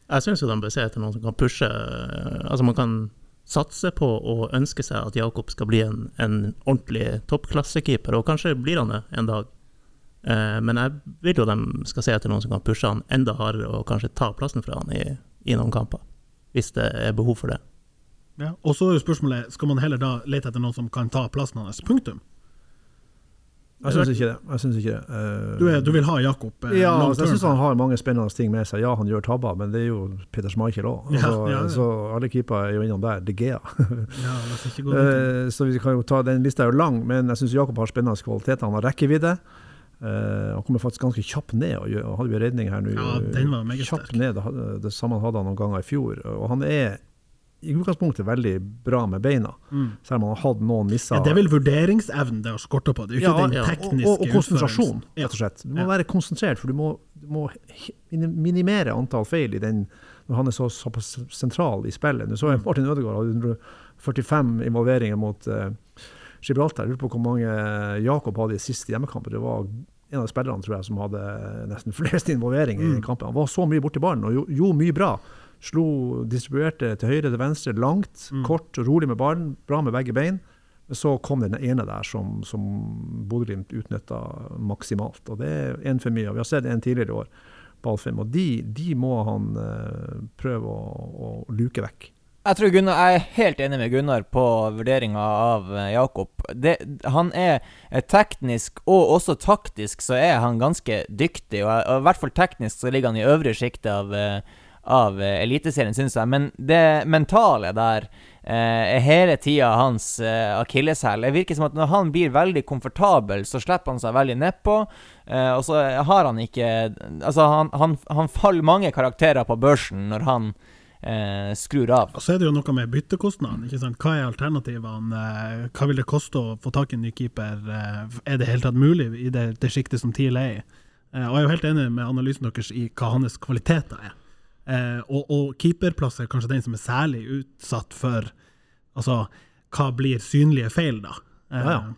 [SPEAKER 1] Jeg syns de bør se etter noen som kan pushe Altså man kan satse på og ønske seg at Jakob skal bli en, en ordentlig toppklassekeeper, og kanskje blir han det en dag. Eh, men jeg vil jo de skal se etter noen som kan pushe han enda hardere og kanskje ta plassen fra han i, i noen kamper, hvis det er behov for det.
[SPEAKER 3] Ja, og så er jo spørsmålet, skal man heller da lete etter noen som kan ta plassen hans? Punktum.
[SPEAKER 2] Jeg syns ikke det. Jeg synes ikke det. Uh,
[SPEAKER 3] Du, er, du vil ha Jakob Uh,
[SPEAKER 2] ja, altså, jeg syns han har mange spennende ting med seg. Ja, han gjør tabber, men det er jo Peter Schmeichel òg.
[SPEAKER 3] Ja,
[SPEAKER 2] Altså,
[SPEAKER 3] ja.
[SPEAKER 2] Så alle keepere er jo innom der. De Gea. [laughs] Eh, så vi kan jo ta, Den lista er jo lang, men jeg syns Jakob har spennende kvaliteter. Han har rekkevidde. Eh, han kommer faktisk ganske kjapt ned. og Han hadde jo redning her nå.
[SPEAKER 3] Ja, den var meget
[SPEAKER 2] kjapt ned. Det, det samme hadde han noen ganger i fjor. Og han er i utgangspunktet veldig bra med beina,
[SPEAKER 3] Mm.
[SPEAKER 2] selv om han har hatt noen misser.
[SPEAKER 3] Ja, det er vel vurderingsevnen det har skorta på, det er jo ikke
[SPEAKER 2] Ja,
[SPEAKER 3] den
[SPEAKER 1] ja,
[SPEAKER 2] og,
[SPEAKER 3] tekniske
[SPEAKER 2] og, og konsentrasjon, rett og slett. Du må være konsentrert, for du må, du må minimere antall feil i den, når han er så såpass sentral i spillet. Du så Martin Ødegaard hadde 145 involveringer mot uh, Gibraltar. Jeg lurer på hvor mange Jakob hadde i siste hjemmekamp. Det var en av spillerne tror jeg, som hadde nesten flest involveringer i
[SPEAKER 3] Mm.
[SPEAKER 2] i kampen. Han var så mye borti ballen og gjo- gjorde mye bra. Slo, distribuerte til høyre til venstre, langt,
[SPEAKER 3] Mm.
[SPEAKER 2] kort, rolig med ballen, bra med begge bein. Men så kom den ene der som, som Bodø-Glimt utnytta maksimalt. Og det er en for mye. og Vi har sett en tidligere i år, Ballfilm. Og de, de må han uh, prøve å, å luke vekk.
[SPEAKER 4] Jeg tror Gunnar, jeg er helt enig med Gunnar på vurderinga av eh, Jakob. Det, han er teknisk og også taktisk så er han ganske dyktig. Og, og i hvert fall teknisk så ligger han i øvre sjiktet av, eh, av eh, Eliteserien, syns jeg. Men det mentale der eh, er hele tida hans eh, akilleshæl. Det virker som at når han blir veldig komfortabel, så slipper han seg veldig nedpå. Eh, og så har han ikke Altså, han, han, han faller mange karakterer på børsen når han eh, skrur av.
[SPEAKER 3] Og så er det jo noe med byttekostnadene. ikke sant? Hva er alternativene? Eh, Hva vil det koste å få tak i en ny keeper? Er det helt tatt mulig i det, det sjiktet som TIL er i? Og jeg er jo helt enig med analysen deres i hva hans kvaliteter er. Eh, Og, og keeperplass er kanskje den som er særlig utsatt for Altså, hva blir synlige feil, da? Eh,
[SPEAKER 2] Ja, ja.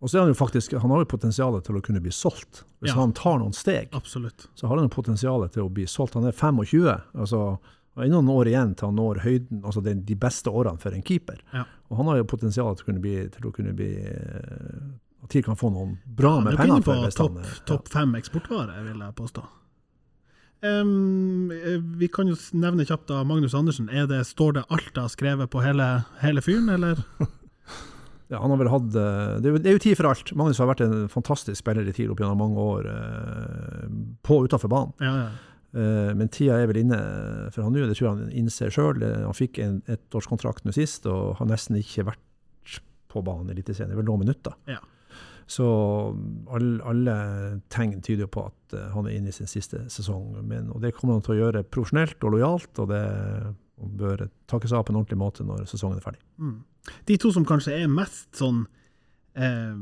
[SPEAKER 2] Og så er han jo faktisk, han har jo potensial til å kunne bli solgt. Hvis
[SPEAKER 3] Ja.
[SPEAKER 2] han tar noen steg,
[SPEAKER 3] Absolutt.
[SPEAKER 2] så har han jo potensial til å bli solgt. Han er 25. altså og ennå noen år igjen til han når høyden, altså den, de beste årene for en keeper.
[SPEAKER 3] Ja.
[SPEAKER 2] Og han har jo potensial til å kunne bli, til å kunne bli eh, At TIL kan få noen bra
[SPEAKER 3] Ja,
[SPEAKER 2] med
[SPEAKER 3] er
[SPEAKER 2] penger for.
[SPEAKER 3] på topp
[SPEAKER 2] eh,
[SPEAKER 3] topp fem eksportvare, vil jeg påstå. Eh, vi kan jo nevne kjapt da Magnus Andersen. Er det, står det alt har skrevet på hele, hele fyren, eller? [laughs]
[SPEAKER 2] Ja, han har vel hatt eh, det er, jo, tid for alt. Magnus har vært en fantastisk spiller i TIL opp gjennom mange år, eh, på og utenfor banen.
[SPEAKER 3] Ja, ja.
[SPEAKER 2] Men tida er vel inne for han nå, det tror jeg han innser sjøl. Han fikk en ettårskontrakt nå sist og har nesten ikke vært på banen i Eliteserien. Det er vel noen minutter.
[SPEAKER 3] Ja.
[SPEAKER 2] Så all, alle tegn tyder jo på at eh, han er inne i sin siste sesong. Men, og det kommer han til å gjøre profesjonelt og lojalt, og det og bør takkes av på en ordentlig måte når sesongen er ferdig.
[SPEAKER 3] Mm. De to som kanskje er mest sånn eh,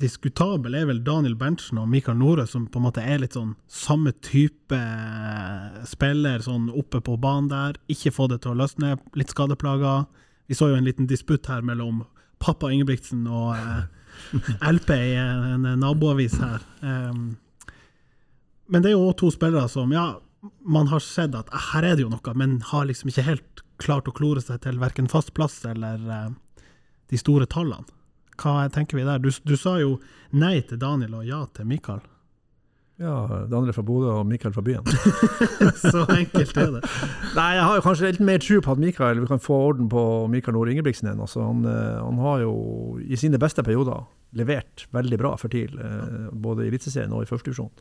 [SPEAKER 3] diskutabel er vel Daniel Berntsen og Mikael Nore, som på en måte er litt sånn samme type eh, spiller, sånn oppe på banen der. Ikke få det til å løsne, litt skadeplager. Vi så jo en liten disputt her mellom pappa Ingebrigtsen og eh, [laughs] LP i en, naboavis her. Um, men det er jo òg to spillere som Ja, man har sett at eh, her er det jo noe, men har liksom ikke helt klart å klore seg til verken fast plass eller uh, de store tallene. Hva tenker vi der? Du, du sa jo nei til Daniel og ja til Mikael.
[SPEAKER 2] Ja, det andre fra Bodø og Mikael fra byen. [laughs]
[SPEAKER 3] Så enkelt er det.
[SPEAKER 2] Nei, jeg har jo kanskje litt mer tro på at Mikael, vi kan få orden på Mikael Nord Ingebrigtsen igjen. Altså, han, eh, han har jo i sine beste perioder levert veldig bra for TIL, eh, både i Eliteserien og i førstedivisjon.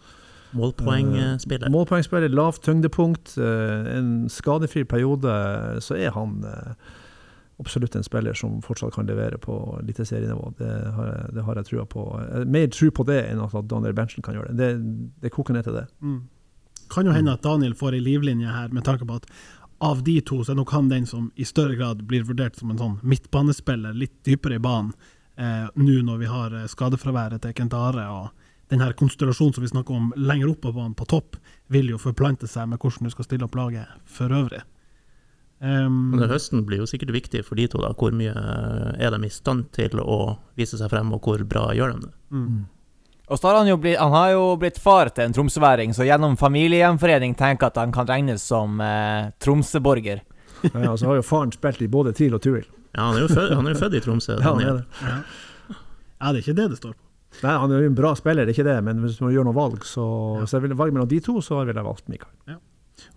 [SPEAKER 1] Målpoengspiller.
[SPEAKER 2] Målpoengspiller, lavt tyngdepunkt, eh, en skadefri periode, så er han eh, absolutt en spiller som fortsatt kan levere på eliteserienivå. Det, det har jeg trua på. Mer tro på det enn at Daniel Berntsen kan gjøre det. Det, det koker ned til det.
[SPEAKER 3] Mm. Kan jo hende at Daniel får ei livlinje her, med tanke på at av de to så er nok han den som i større grad blir vurdert som en sånn midtbanespiller, litt dypere i banen, eh, nå når vi har eh, skadefraværet til Kent Are. og den her konstellasjonen som vi snakker om lenger opp på banen, på topp, vil jo forplante seg med hvordan du skal stille opp laget for øvrig. Um,
[SPEAKER 1] Men høsten blir jo sikkert viktig for de to. da, Hvor mye er de i stand til å vise seg frem, og hvor bra gjør de det?
[SPEAKER 3] mm.
[SPEAKER 4] Og så har han jo blitt, han har jo blitt far til en tromsøværing, så gjennom familiegjenforening tenker at han kan regnes som eh, tromsøborger.
[SPEAKER 2] Ja, så har jo faren spilt i både TIL og Tuil.
[SPEAKER 1] Ja, han er jo født, han er jo født i Tromsø.
[SPEAKER 2] Ja, han er det.
[SPEAKER 3] ja. ja, det er ikke det det står på.
[SPEAKER 2] Nei, han er jo en bra spiller, det er ikke det, men hvis man gjør noe valg, så hvis jeg ville valge mellom de to, så ville jeg valgt Mikael.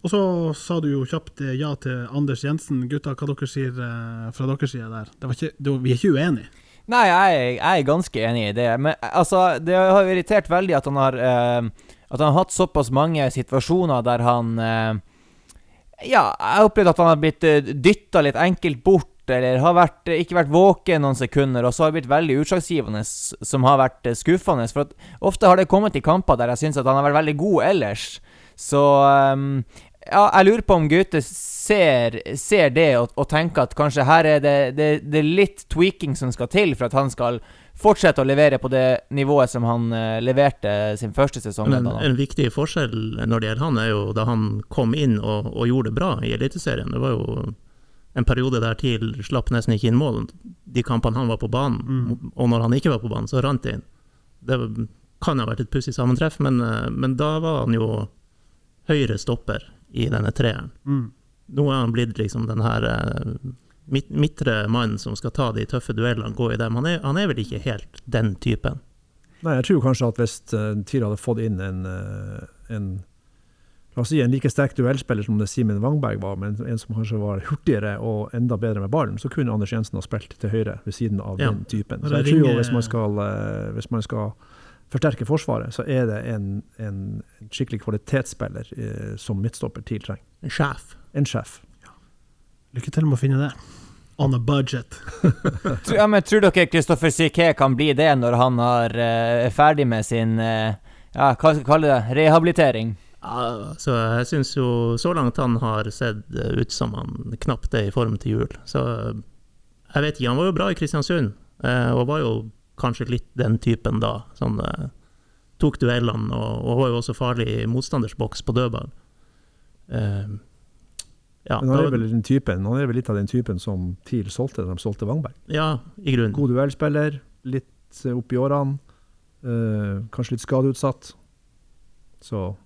[SPEAKER 3] Og så sa du jo kjapt eh, ja til Anders Jensen. Gutta, hva dere sier eh, fra deres side der? Ikke, var, vi er ikke uenige.
[SPEAKER 4] Nei, jeg, jeg er ganske enig i det. Men altså, det har irritert veldig at han har eh, At han har hatt såpass mange situasjoner der han eh, Ja, jeg har opplevd at han har blitt dytta litt enkelt bort, eller har vært, eh, ikke vært våken noen sekunder, og så har det blitt veldig utslagsgivende, som har vært eh, skuffende. For ofte har det kommet i kamper der jeg syns at han har vært veldig god ellers. Så ehm, ja, jeg lurer på om Gaute ser, ser det og, og tenker at kanskje her er det, det, det er litt tweaking som skal til for at han skal fortsette å levere på det nivået som han eh, leverte sin første sesong.
[SPEAKER 1] Men en, en viktig forskjell når det gjelder han, er jo da han kom inn og, og gjorde det bra i Eliteserien. Det var jo en periode der TIL slapp nesten ikke inn mål. De kampene han var på banen,
[SPEAKER 3] Mm.
[SPEAKER 1] og når han ikke var på banen, så rant det inn. Det kan ha vært et pussig sammentreff, men, eh, men da var han jo høyre stopper i denne treeren.
[SPEAKER 3] Mm.
[SPEAKER 1] Nå er han blitt liksom den her eh, midt, midtre mannen som skal ta de tøffe duellene, gå i dem. Han er, han er vel ikke helt den typen.
[SPEAKER 2] Nei, jeg tror kanskje at hvis uh, hadde fått inn en, eh, en La oss si en like sterk duellspiller som det Simen Wangberg var, men en som kanskje var hurtigere og enda bedre med ballen, så kunne Anders Jensen ha spilt til høyre ved siden av
[SPEAKER 1] Ja.
[SPEAKER 2] den typen. Så jeg tror jo hvis man skal, hvis man skal forsterke Forsvaret, så er det en, en skikkelig kvalitetsspiller eh, som midtstopper TIL trenger.
[SPEAKER 1] En sjef.
[SPEAKER 2] En sjef.
[SPEAKER 3] Lykke til med å finne det. On a budget. [laughs]
[SPEAKER 4] Ja, men tror dere Kristoffer Siké kan bli det når han har, eh, er ferdig med sin eh, ja, hva skal vi kalle det? Rehabilitering?
[SPEAKER 1] Ja, så jeg syns jo så langt han har sett ut som han knapt er i form til jul. Så jeg vet ikke, han var jo bra i Kristiansund, eh, og var jo kanskje litt den typen da. Sånn eh, tok duellene og, og var jo også farlig i motstanders på dødball. Eh, ja,
[SPEAKER 2] Men han er vel den typen, han er vel litt av den typen som TIL solgte da de solgte Wangberg.
[SPEAKER 1] ja, i grunnen.
[SPEAKER 2] God duellspiller, litt eh, opp i årene, eh, kanskje litt skadeutsatt. Så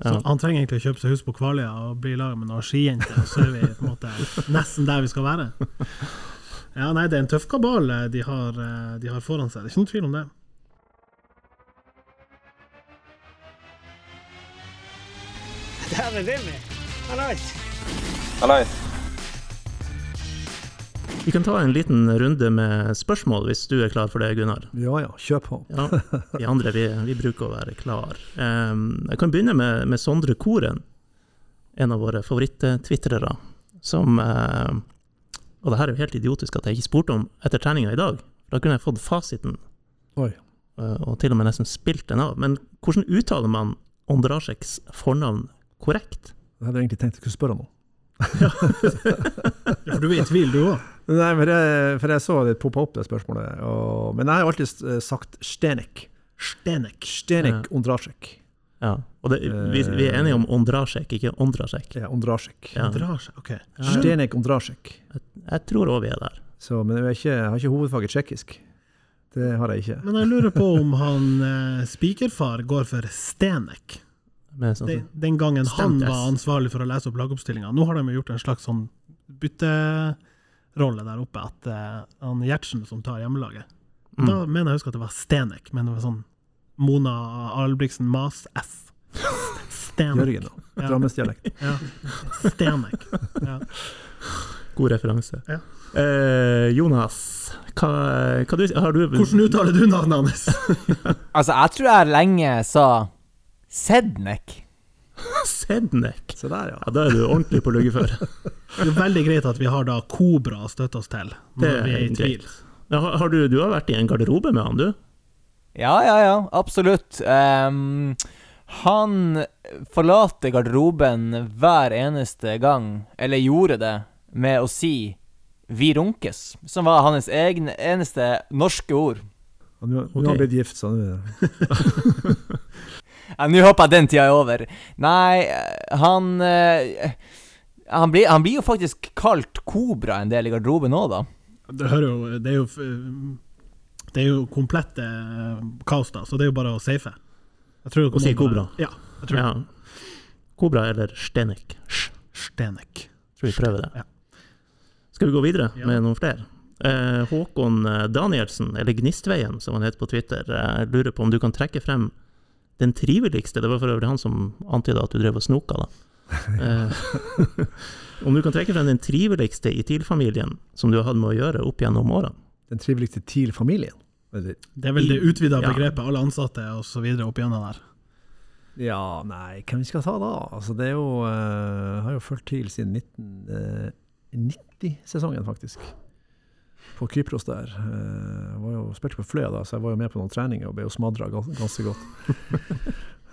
[SPEAKER 3] Så han trenger egentlig å kjøpe seg hus på Kvaløya og bli i lag med noen skijenter, så er vi på en måte [laughs] nesten der vi skal være. Ja, nei, det er en tøff kabal eh, de har, eh, de har foran seg. Det er ikke noen tvil om det.
[SPEAKER 5] Der er Vimmi. Hallais.
[SPEAKER 1] Vi kan ta en liten runde med spørsmål, hvis du er klar for det, Gunnar.
[SPEAKER 2] ja ja, kjør på.
[SPEAKER 1] Ja, vi andre vi, vi bruker å være klar. Um, jeg kan begynne med, med Sondre Koren, en av våre favoritt-twitrere, som eh, Og det her er jo helt idiotisk at jeg ikke spurte om etter treninga i dag. Da kunne jeg fått fasiten,
[SPEAKER 2] Oi.
[SPEAKER 1] eh, og til og med nesten spilt den av. Men hvordan uttaler man Ondrasjeks fornavn korrekt?
[SPEAKER 2] Jeg hadde egentlig tenkt jeg skulle spørre om noe. [laughs]
[SPEAKER 3] Ja, for du er i tvil, du òg.
[SPEAKER 2] Nei, for jeg, for jeg så det poppa opp, det spørsmålet. Og, men jeg har alltid sagt Stenek.
[SPEAKER 3] Stenek.
[SPEAKER 2] Stenek
[SPEAKER 1] Ja.
[SPEAKER 2] Ondrasjek.
[SPEAKER 1] Ja, og det, vi, vi er enige om Ondrasjek, ikke Ondrasjek.
[SPEAKER 2] Ja, Ondrasjek.
[SPEAKER 1] Ja.
[SPEAKER 3] Drar ok.
[SPEAKER 1] Ja.
[SPEAKER 2] Stenek Ondrasjek.
[SPEAKER 1] Jeg tror òg vi er der.
[SPEAKER 2] Så, men jeg, er ikke, jeg har ikke hovedfaget tsjekkisk. Det har jeg ikke.
[SPEAKER 3] Men jeg lurer på om han eh, spikerfar går for Stenek.
[SPEAKER 1] Sånn,
[SPEAKER 3] Den, den gangen han
[SPEAKER 1] Stemt
[SPEAKER 3] var ansvarlig for å lese opp lagoppstillinga. Nå har de gjort en slags sånn bytterolle der oppe, at eh, han Gjertsen som tar hjemmelaget.
[SPEAKER 1] Mm.
[SPEAKER 3] Da mener jeg å huske at det var Stenek, men det var sånn Mona Albrigtsen Mas S. Stenek.
[SPEAKER 2] Jørgen, da.
[SPEAKER 3] Ja.
[SPEAKER 2] Drammensdialekt.
[SPEAKER 3] Ja. Stenek. Ja.
[SPEAKER 1] God referanse.
[SPEAKER 3] Ja.
[SPEAKER 1] Eh, Jonas, hva, hva du, har du
[SPEAKER 3] Hvordan uttaler du navnet hans? [laughs]
[SPEAKER 4] Altså, jeg tror jeg lenge sa Sednek.
[SPEAKER 1] Sednek?
[SPEAKER 2] Se der, ja.
[SPEAKER 1] Ja, da er du ordentlig på luggeføre.
[SPEAKER 3] Det er veldig greit at vi har da Kobra å støtte oss til når
[SPEAKER 1] Det
[SPEAKER 3] vi er i tvil.
[SPEAKER 1] Ja, har, har du, du har vært i en garderobe med han, du?
[SPEAKER 4] Ja, ja, ja, absolutt. Um, han forlater garderoben hver eneste gang, eller gjorde det, med å si 'vi runkes', som var hans egen, eneste norske ord.
[SPEAKER 2] Og Nå har han blitt gift, sa nå [laughs]
[SPEAKER 4] Ja, Nå håper jeg den tida er over. Nei, han eh, han blir, han blir jo faktisk kalt Kobra en del i garderoben òg, da.
[SPEAKER 3] Det, hører jo, det er jo Det er jo komplett eh, kaos, da, så det er jo bare å safe. Jeg tror
[SPEAKER 1] Å si
[SPEAKER 3] bare-
[SPEAKER 1] Kobra.
[SPEAKER 3] Ja. Jeg tror
[SPEAKER 1] Ja. Kobra eller Stenek?
[SPEAKER 3] Stenek.
[SPEAKER 1] Tror vi prøver det.
[SPEAKER 3] Ja.
[SPEAKER 1] Skal vi gå videre
[SPEAKER 3] Ja.
[SPEAKER 1] med noen flere? Eh, Håkon eh, Danielsen, eller Gnistveien som han heter på Twitter, eh, lurer på om du kan trekke frem den triveligste Det var for øvrig han som antyda at du drev og snoka, da. [laughs] Eh, om du kan trekke frem den triveligste i TIL-familien som du har hatt med å gjøre opp gjennom årene?
[SPEAKER 2] Den triveligste TIL-familien. Eller,
[SPEAKER 3] Det er vel det utvida
[SPEAKER 1] Ja.
[SPEAKER 3] begrepet, alle ansatte osv. opp igjennom der.
[SPEAKER 2] Ja, nei, hvem vi skal ta da? Altså, det er jo uh, har jo fulgt TIL siden 1990-sesongen, faktisk. På Kypros der. Uh, var jo spilte på Fløya da, så jeg var jo med på noen treninger og ble jo smadra ganske godt.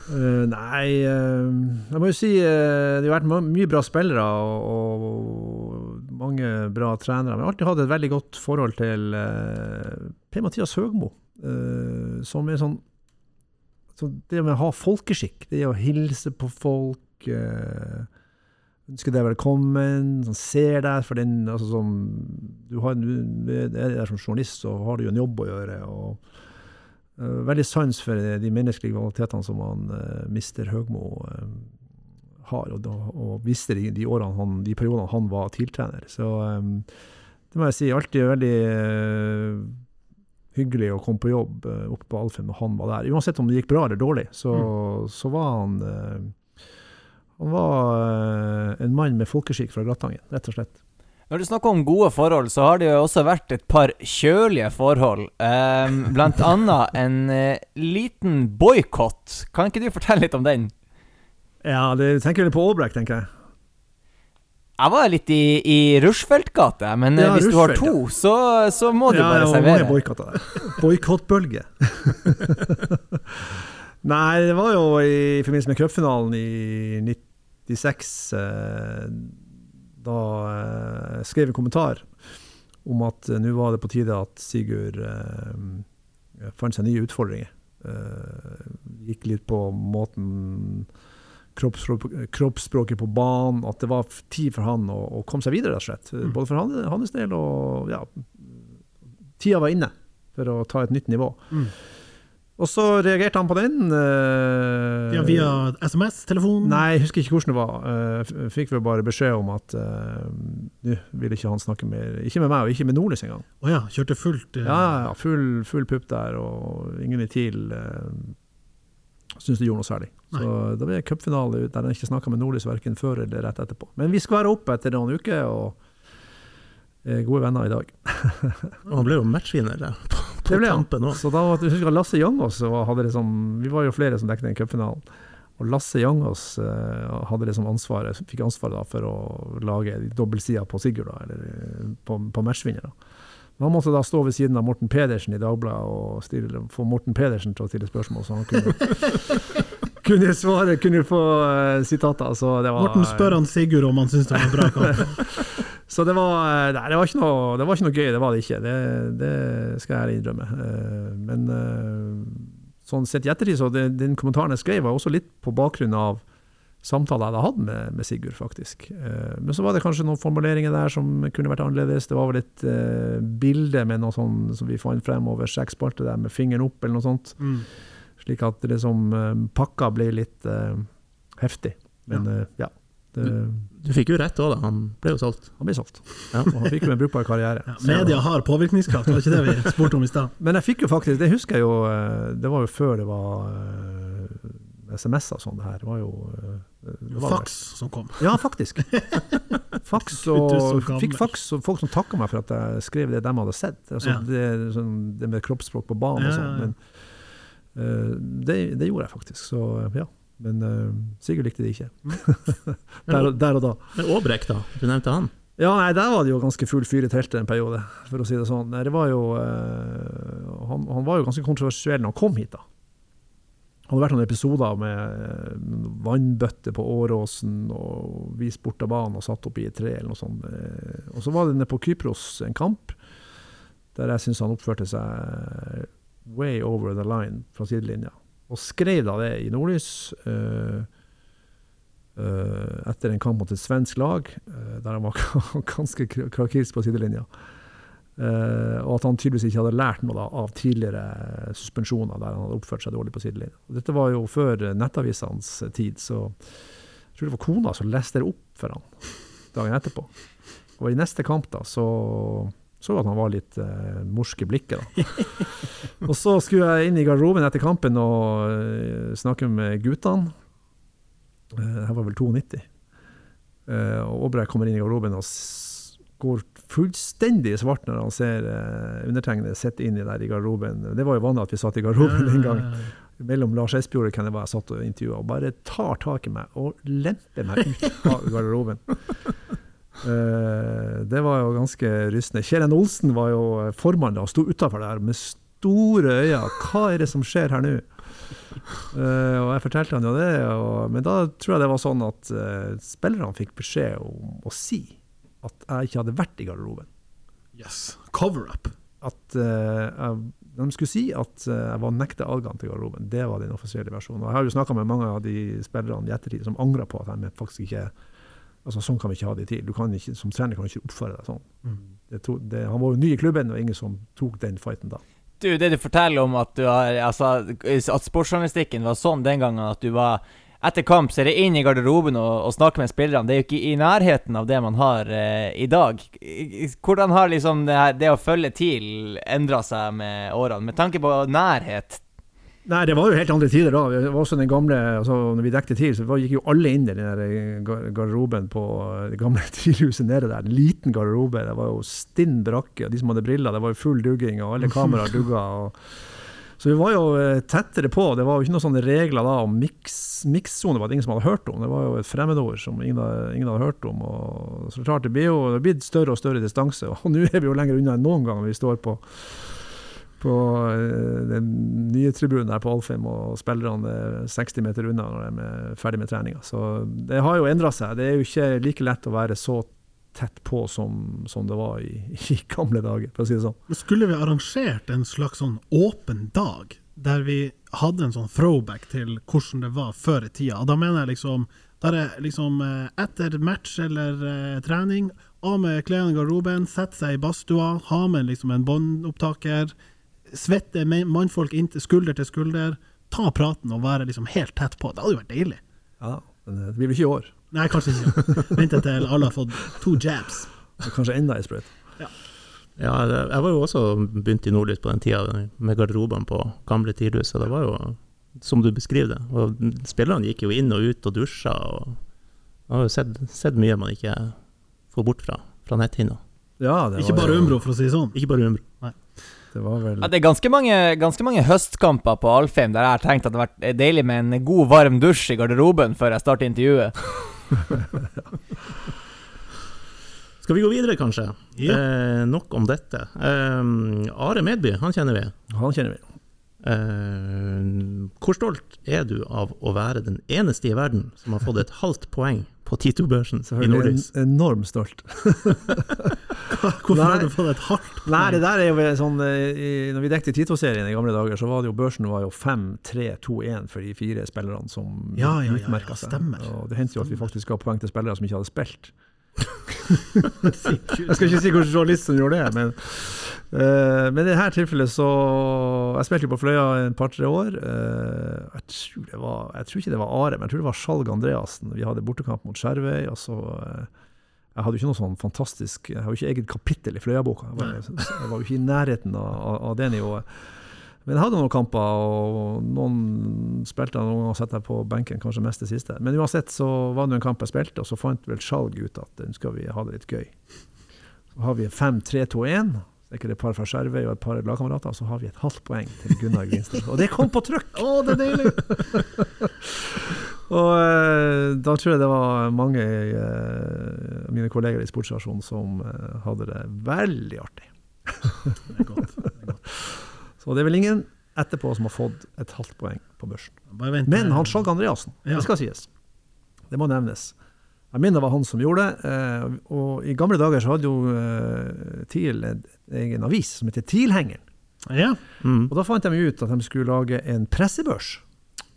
[SPEAKER 2] Uh, [laughs] nei, uh, jeg må jo si uh, det har vært mye bra spillere og, og mange bra trenere. Men jeg har alltid hatt et veldig godt forhold til uh, Per-Mathias Høgmo, eh, som er sånn så det med å ha folkeskikk, det å hilse på folk, eh, ønske deg velkommen, sånn, ser deg for den altså, som, du, har, du er der som journalist, så har du jo en jobb å gjøre. og uh, Veldig sans for de menneskelige kvalitetene som han uh, mister Høgmo eh, har, og, da, og visste de, de, årene han, de periodene han var TIL-trener. Så um, det må jeg si, alltid veldig uh, hyggelig å komme på jobb uh, oppe på Alfheim når han var der. Uansett om det gikk bra eller dårlig, så, så var han uh, Han var eh, en mann med folkeskikk fra Grattangen, rett og slett.
[SPEAKER 4] Når du snakker om gode forhold, så har det jo også vært et par kjølige forhold. Ehm, blant annet en eh, liten boikott. Kan ikke du fortelle litt om den?
[SPEAKER 2] Ja, det tenker vel på Aabrek, tenker jeg.
[SPEAKER 4] Jeg var litt i, i Rushfeldt-gata, men eh,
[SPEAKER 2] Ja,
[SPEAKER 4] hvis du har
[SPEAKER 2] to,
[SPEAKER 4] to, så, så må du
[SPEAKER 2] ja,
[SPEAKER 4] bare servere.
[SPEAKER 2] Boikottbølge. [laughs] Nei, det var jo i forbindelse med cupfinalen i 96 eh, Da eh, jeg en kommentar om at eh, nå var det på tide at Sigurd eh, fant seg nye utfordringer. Eh, gikk litt på måten kroppsspråket på banen, at det var tid for han å, å komme seg videre, rett og slett.
[SPEAKER 3] Mm.
[SPEAKER 2] Både for han, hans del og ja, tida var inne for å ta et nytt nivå.
[SPEAKER 3] Mm.
[SPEAKER 2] Og så reagerte han på den. Uh,
[SPEAKER 3] Ja, via SMS, telefon
[SPEAKER 2] Nei, jeg husker ikke hvordan det var. Uh, fikk vel bare beskjed om at eh, nå ville ikke han snakke mer Ikke med meg, og ikke med Nordlys engang.
[SPEAKER 3] Å ja, kjørte fullt.
[SPEAKER 2] ja, ja, full, full pupp der, og ingen i TIL uh, syntes det gjorde noe særlig. Så da ble det cupfinale der jeg ikke snakka med Nordlys verken før eller rett etterpå. Men vi skal være oppe etter noen uker, og er gode venner i dag. [laughs]
[SPEAKER 1] Og han ble jo matchvinner der, på, på
[SPEAKER 2] Det ble han.
[SPEAKER 1] òg.
[SPEAKER 2] Så da det, jeg husker Lasse Jangås hadde liksom, Vi var jo flere som dekket den cupfinalen. Og Lasse Jangås uh, hadde liksom ansvaret, fikk ansvaret da for å lage dobbeltsida på Sigurd, da, eller eh, på, på matchvinner. da. Men Han måtte da stå ved siden av Morten Pedersen i Dagbladet og stille, få Morten Pedersen til å stille spørsmål, så han kunne, [laughs] kunne svare, kunne få uh, sitater. Så det var,
[SPEAKER 3] Morten spør han Sigurd om han syns det var en bra kamp. [laughs]
[SPEAKER 2] Så det var, eh, nei, det var, ikke noe, det var ikke noe gøy, det var det ikke. Det, det skal jeg innrømme. Uh, Men sånn sett i ettertid, så det, den kommentaren jeg skrev, var også litt på bakgrunn av samtaler jeg hadde hatt med, med Sigurd, faktisk. Eh, men så var det kanskje noen formuleringer der som kunne vært annerledes. Det var vel et eh, bilde med noe sånn som vi fant frem over seks spalter der med fingeren opp, eller noe sånt.
[SPEAKER 3] Mm.
[SPEAKER 2] Slik at det liksom eh, pakka blir litt uh, heftig. Men eh, ja. Det,
[SPEAKER 1] Du fikk jo rett òg, da. Han ble jo solgt.
[SPEAKER 2] han ble solgt.
[SPEAKER 1] Ja.
[SPEAKER 2] Og han fikk jo en brukbar karriere.
[SPEAKER 3] Ja, media har påvirkningskraft, var ikke det vi spurte om i stad? [laughs]
[SPEAKER 2] Men jeg fikk jo faktisk, det husker jeg jo, det var jo før det var eh, SMS og sånn det her. Det var jo det var
[SPEAKER 3] Fax som kom.
[SPEAKER 2] Ja, faktisk. [laughs]
[SPEAKER 3] Du så
[SPEAKER 2] og fikk fax og folk som takka meg for at jeg skrev det de hadde sett. Altså,
[SPEAKER 3] Ja.
[SPEAKER 2] det, sånn, det med kroppsspråk på banen og
[SPEAKER 3] Ja,
[SPEAKER 2] sånn.
[SPEAKER 3] ja, ja.
[SPEAKER 2] Men eh, det, det gjorde jeg faktisk, så ja. Men uh, Sigurd likte det ikke. [laughs] der, og, der og da.
[SPEAKER 1] Men Aabrek, da? Du nevnte han.
[SPEAKER 2] Ja, nei, der var det jo ganske full fyr i teltet en periode, for å si det sånn. Det var jo, eh, han, han var jo ganske kontroversiell når han kom hit, da. Det hadde vært noen episoder med eh, vannbøtte på Åråsen, og vist bort av banen og satt opp i et tre, eller noe sånt. Eh, Og så var det nede på Kypros en kamp, der jeg syns han oppførte seg way over the line fra sidelinja. Og skrev da det i Nordlys. uh, uh, etter en kamp mot et svensk lag, uh, der han var [laughs] ganske kra- krakilsk på sidelinja. Og at han tydeligvis ikke hadde lært noe da, av tidligere suspensjoner der han hadde oppført seg dårlig på sidelinja. Dette var jo før nettavisenes tid, så jeg tror det var kona som leste det opp for han dagen etterpå. Og i neste kamp da, så så at han var litt eh, morsk i blikket. da. [laughs] og så skulle jeg inn i garderoben etter kampen og uh, snakke med guttene. Uh, Det her var vel 92. Uh, og Aabrek kommer inn i garderoben og går fullstendig svart når han ser uh, undertegnede sitte inni der i garderoben. Det var jo vanlig at vi satt i garderoben en gang. Mellom Lars Espejord og hvem det var jeg satt og intervjua. Og bare tar tak i meg og lemper meg ut av garderoben. [laughs] Eh, det var jo ganske rystende. Kjelen Olsen var jo formann da, og sto utafor der med store øyne. Hva er det som skjer her nå? Eh, og jeg fortalte han jo det, og, men da tror jeg det var sånn at eh, spillerne fikk beskjed om å si at jeg ikke hadde vært i garderoben.
[SPEAKER 3] Yes. Cover up.
[SPEAKER 2] At eh, jeg, De skulle si at eh, jeg var nekta adgang til garderoben. Det var den offisielle versjonen. Og jeg har jo snakka med mange av de spillerne i ettertid som angrer på at de faktisk ikke Altså Sånn kan vi ikke ha det i tid. Du kan ikke, som trener kan du ikke oppføre deg sånn. Det to, det, han var jo ny i klubben, og ingen som tok den fighten da.
[SPEAKER 4] Du, det du forteller om at du har Altså, at sportsjournalistikken var sånn den gangen at du var etter kamp så er det inn i garderoben og, og snakke med spillerne. Det er jo ikke i nærheten av det man har eh, i dag. Hvordan har liksom det, her, det å følge TIL endra seg med årene, med tanke på nærhet?
[SPEAKER 2] Nei, det var jo helt andre tider da. Det var også den gamle, altså når vi dekte TIL, så gikk jo alle inn i den gar- garderoben på det gamle [laughs] TIL-huset nede der. En liten garderobe. Det var jo stinn brakke. De som hadde briller, det var jo full dugging, og alle kameraer dugga. Så vi var jo eh, tettere på. Det var jo ikke noen sånne regler da om miks- mikssone, var det ingen som hadde hørt om. Det var jo et fremmedord som ingen, ingen hadde hørt om. Og så klart, det blir jo det blir større og større distanse, [laughs] og nå er vi jo lenger unna enn noen gang vi står på på eh, den nye tribunen her på Alfheim, og spillerne er 60 meter unna når de er ferdig med treninga. Så det har jo endra seg. Det er jo ikke like lett å være så tett på som, som det var i, [laughs] i gamle dager, for å si det sånn.
[SPEAKER 3] Skulle vi arrangert en slags sånn åpen dag, der vi hadde en sånn throwback til hvordan det var før i tida? Da mener jeg liksom der er liksom eh, etter match eller eh, trening, av med klærne i garderoben, sette seg i badstua, ha med liksom en båndopptaker, svette mannfolk inntil skulder til skulder, ta praten og være liksom helt tett på. Det hadde jo vært deilig.
[SPEAKER 2] Ja, men det blir vel ikke i år.
[SPEAKER 3] Nei, kanskje ikke. Vente til alle har fått to jabs.
[SPEAKER 2] Kanskje enda ei sprøyt.
[SPEAKER 1] Ja, ja. jeg var jo også begynt i Nordlys på den tida, med garderobene på gamle tidhus. Og det var jo som du beskriver det. Og spillerne gikk jo inn og ut og dusja. Og man har jo sett, sett mye man ikke får bort fra, fra netthinna.
[SPEAKER 2] Ja, det
[SPEAKER 3] Ikke bare Umbro, for å si det sånn.
[SPEAKER 1] Ikke bare Umbro.
[SPEAKER 2] Det var vel
[SPEAKER 4] Ja, det er ganske mange, ganske mange høstkamper på Alfheim der jeg har tenkt at det hadde vært deilig med en god, varm dusj i garderoben før jeg starter intervjuet. [laughs]
[SPEAKER 1] Skal vi gå videre, kanskje?
[SPEAKER 3] Ja.
[SPEAKER 1] Eh, nok om dette. Eh, Are Medby, han kjenner vi.
[SPEAKER 2] Han kjenner vi.
[SPEAKER 1] Eh, hvor stolt er du av å være den eneste i verden som har fått et halvt poeng på T2-børsen i Nordlys.
[SPEAKER 2] en, enormt stolt. [laughs]
[SPEAKER 3] Hvorfor har du fått et halvt
[SPEAKER 2] Nei, det der er jo sånn eh, Når vi dekket Tito-serien i gamle dager, så var det jo børsen var jo 5-3-2-1 for de fire spillerne som
[SPEAKER 3] Ja, ja, ja, ja, stemmer.
[SPEAKER 2] Og det hendte jo at vi faktisk ga poeng til spillere som ikke hadde spilt. [laughs] Jeg skal ikke si hvilken journalist som gjorde det, men Men i dette tilfellet så Jeg spilte jo på Fløya en par-tre år. eh, jeg, tror det var, jeg tror ikke det var Are, men jeg tror det var Skjalg Andreassen. Vi hadde bortekamp mot Skjervøy. og så, eh, jeg hadde jo ikke noe sånn fantastisk Jeg har jo ikke eget kapittel i Fløya-boka. Jeg, jeg var jo ikke i nærheten av, av, det nivået. Men jeg hadde noen kamper, og noen spilte noen ganger satte jeg på benken, kanskje mest det siste. Men uansett så var det en kamp jeg spilte, og så fant vel Skjalg ut at nå skal vi ha det litt gøy. Så har vi 5-3-2-1. Er det et par fra Skjervøy og et par lagkamerater. Så har vi et halvt poeng til Gunnar Grinstad. Og det kom på trykk!
[SPEAKER 3] Å, det er deilig! [laughs]
[SPEAKER 2] Og eh, da tror jeg det var mange av mine kolleger i sportsstasjonen som eh, hadde det veldig artig.
[SPEAKER 3] Det er godt. Det er godt. [laughs]
[SPEAKER 2] Så det er vel ingen etterpå som har fått et halvt poeng på børsen. Men
[SPEAKER 3] eh,
[SPEAKER 2] han Skjalg Andreassen,
[SPEAKER 3] Ja.
[SPEAKER 2] det skal sies. Det må nevnes. Jeg mener det var han som gjorde det. eh, Og i gamle dager så hadde jo eh, TIL en egen avis som heter TIL-hengeren.
[SPEAKER 3] Ja.
[SPEAKER 1] Mm.
[SPEAKER 2] Og da fant de ut at de skulle lage en pressebørs.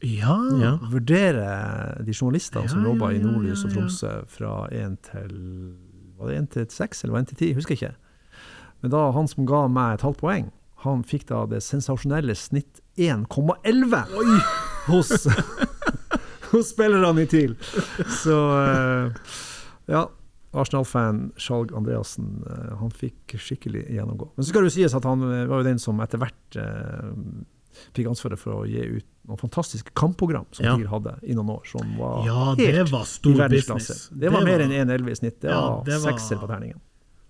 [SPEAKER 3] Ja.
[SPEAKER 1] Ja.
[SPEAKER 2] Vurdere de journalistene som
[SPEAKER 3] Ja,
[SPEAKER 2] jobba
[SPEAKER 3] ja,
[SPEAKER 2] i Nordlys og
[SPEAKER 3] ja, ja.
[SPEAKER 2] Tromsø fra 1 til Var det 1 til 6 eller 1 til 10? Husker ikke. Men da han som ga meg et halvt poeng, han fikk da det sensasjonelle snitt 1,11 hos, [laughs] [laughs] hos spillerne i TIL. Så eh, ja. Arsenal-fan Skjalg Andreassen eh, han fikk skikkelig gjennomgå. Men så skal det jo sies at han eh, var jo den som etter hvert fikk ansvaret for å gi ut noen fantastiske kampprogram som
[SPEAKER 1] Ja.
[SPEAKER 2] TIL hadde i noen år, som var
[SPEAKER 3] ja, det
[SPEAKER 2] var
[SPEAKER 3] var
[SPEAKER 2] i
[SPEAKER 3] stor
[SPEAKER 2] verdensklasse.
[SPEAKER 3] business.
[SPEAKER 2] Det var mer enn 1,11 i snitt. Det
[SPEAKER 3] Ja,
[SPEAKER 2] var
[SPEAKER 3] det var-
[SPEAKER 2] sekser på terningen.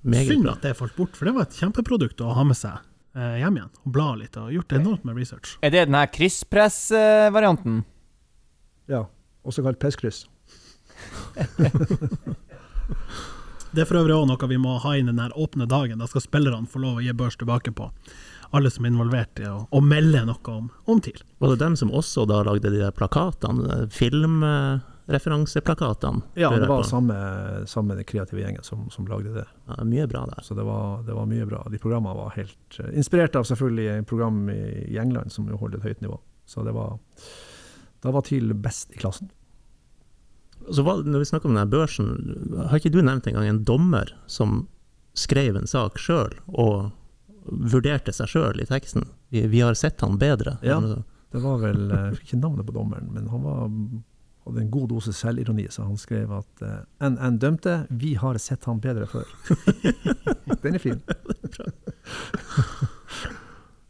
[SPEAKER 1] Meget
[SPEAKER 3] Synd at det falt bort, for det var et kjempeprodukt å ha med seg eh, hjem igjen. Og bla litt, og gjort enormt med research.
[SPEAKER 4] Er det den her krysspress-varianten?
[SPEAKER 2] Ja. Også kalt pisskryss. [laughs]
[SPEAKER 3] Det er for øvrig òg noe vi må ha inn den her åpne dagen. Da skal spillerne få lov å gi børs tilbake på alle som er involvert i å, å melde noe om, om TIL.
[SPEAKER 1] Var det dem som også da lagde de der plakatene? Filmreferanseplakatene?
[SPEAKER 2] Ja, det var samme, samme den kreative gjengen som, som lagde det.
[SPEAKER 1] Ja, mye bra der.
[SPEAKER 2] Så det var, det var mye bra. De programmene var helt eh, Inspirert av selvfølgelig et program i, i England som jo holder et høyt nivå. Så det var Da var TIL best i klassen.
[SPEAKER 1] Så hva, når vi snakker om denne børsen, har ikke du nevnt engang en dommer som skrev en sak sjøl, og vurderte seg sjøl i teksten? Vi, vi har sett han bedre.
[SPEAKER 2] Ja. Det var vel eh, ikke navnet på dommeren, men han var, hadde en god dose selvironi, så han skrev at eh, NN dømte, vi har sett han bedre før. [laughs] Den er fin. [laughs]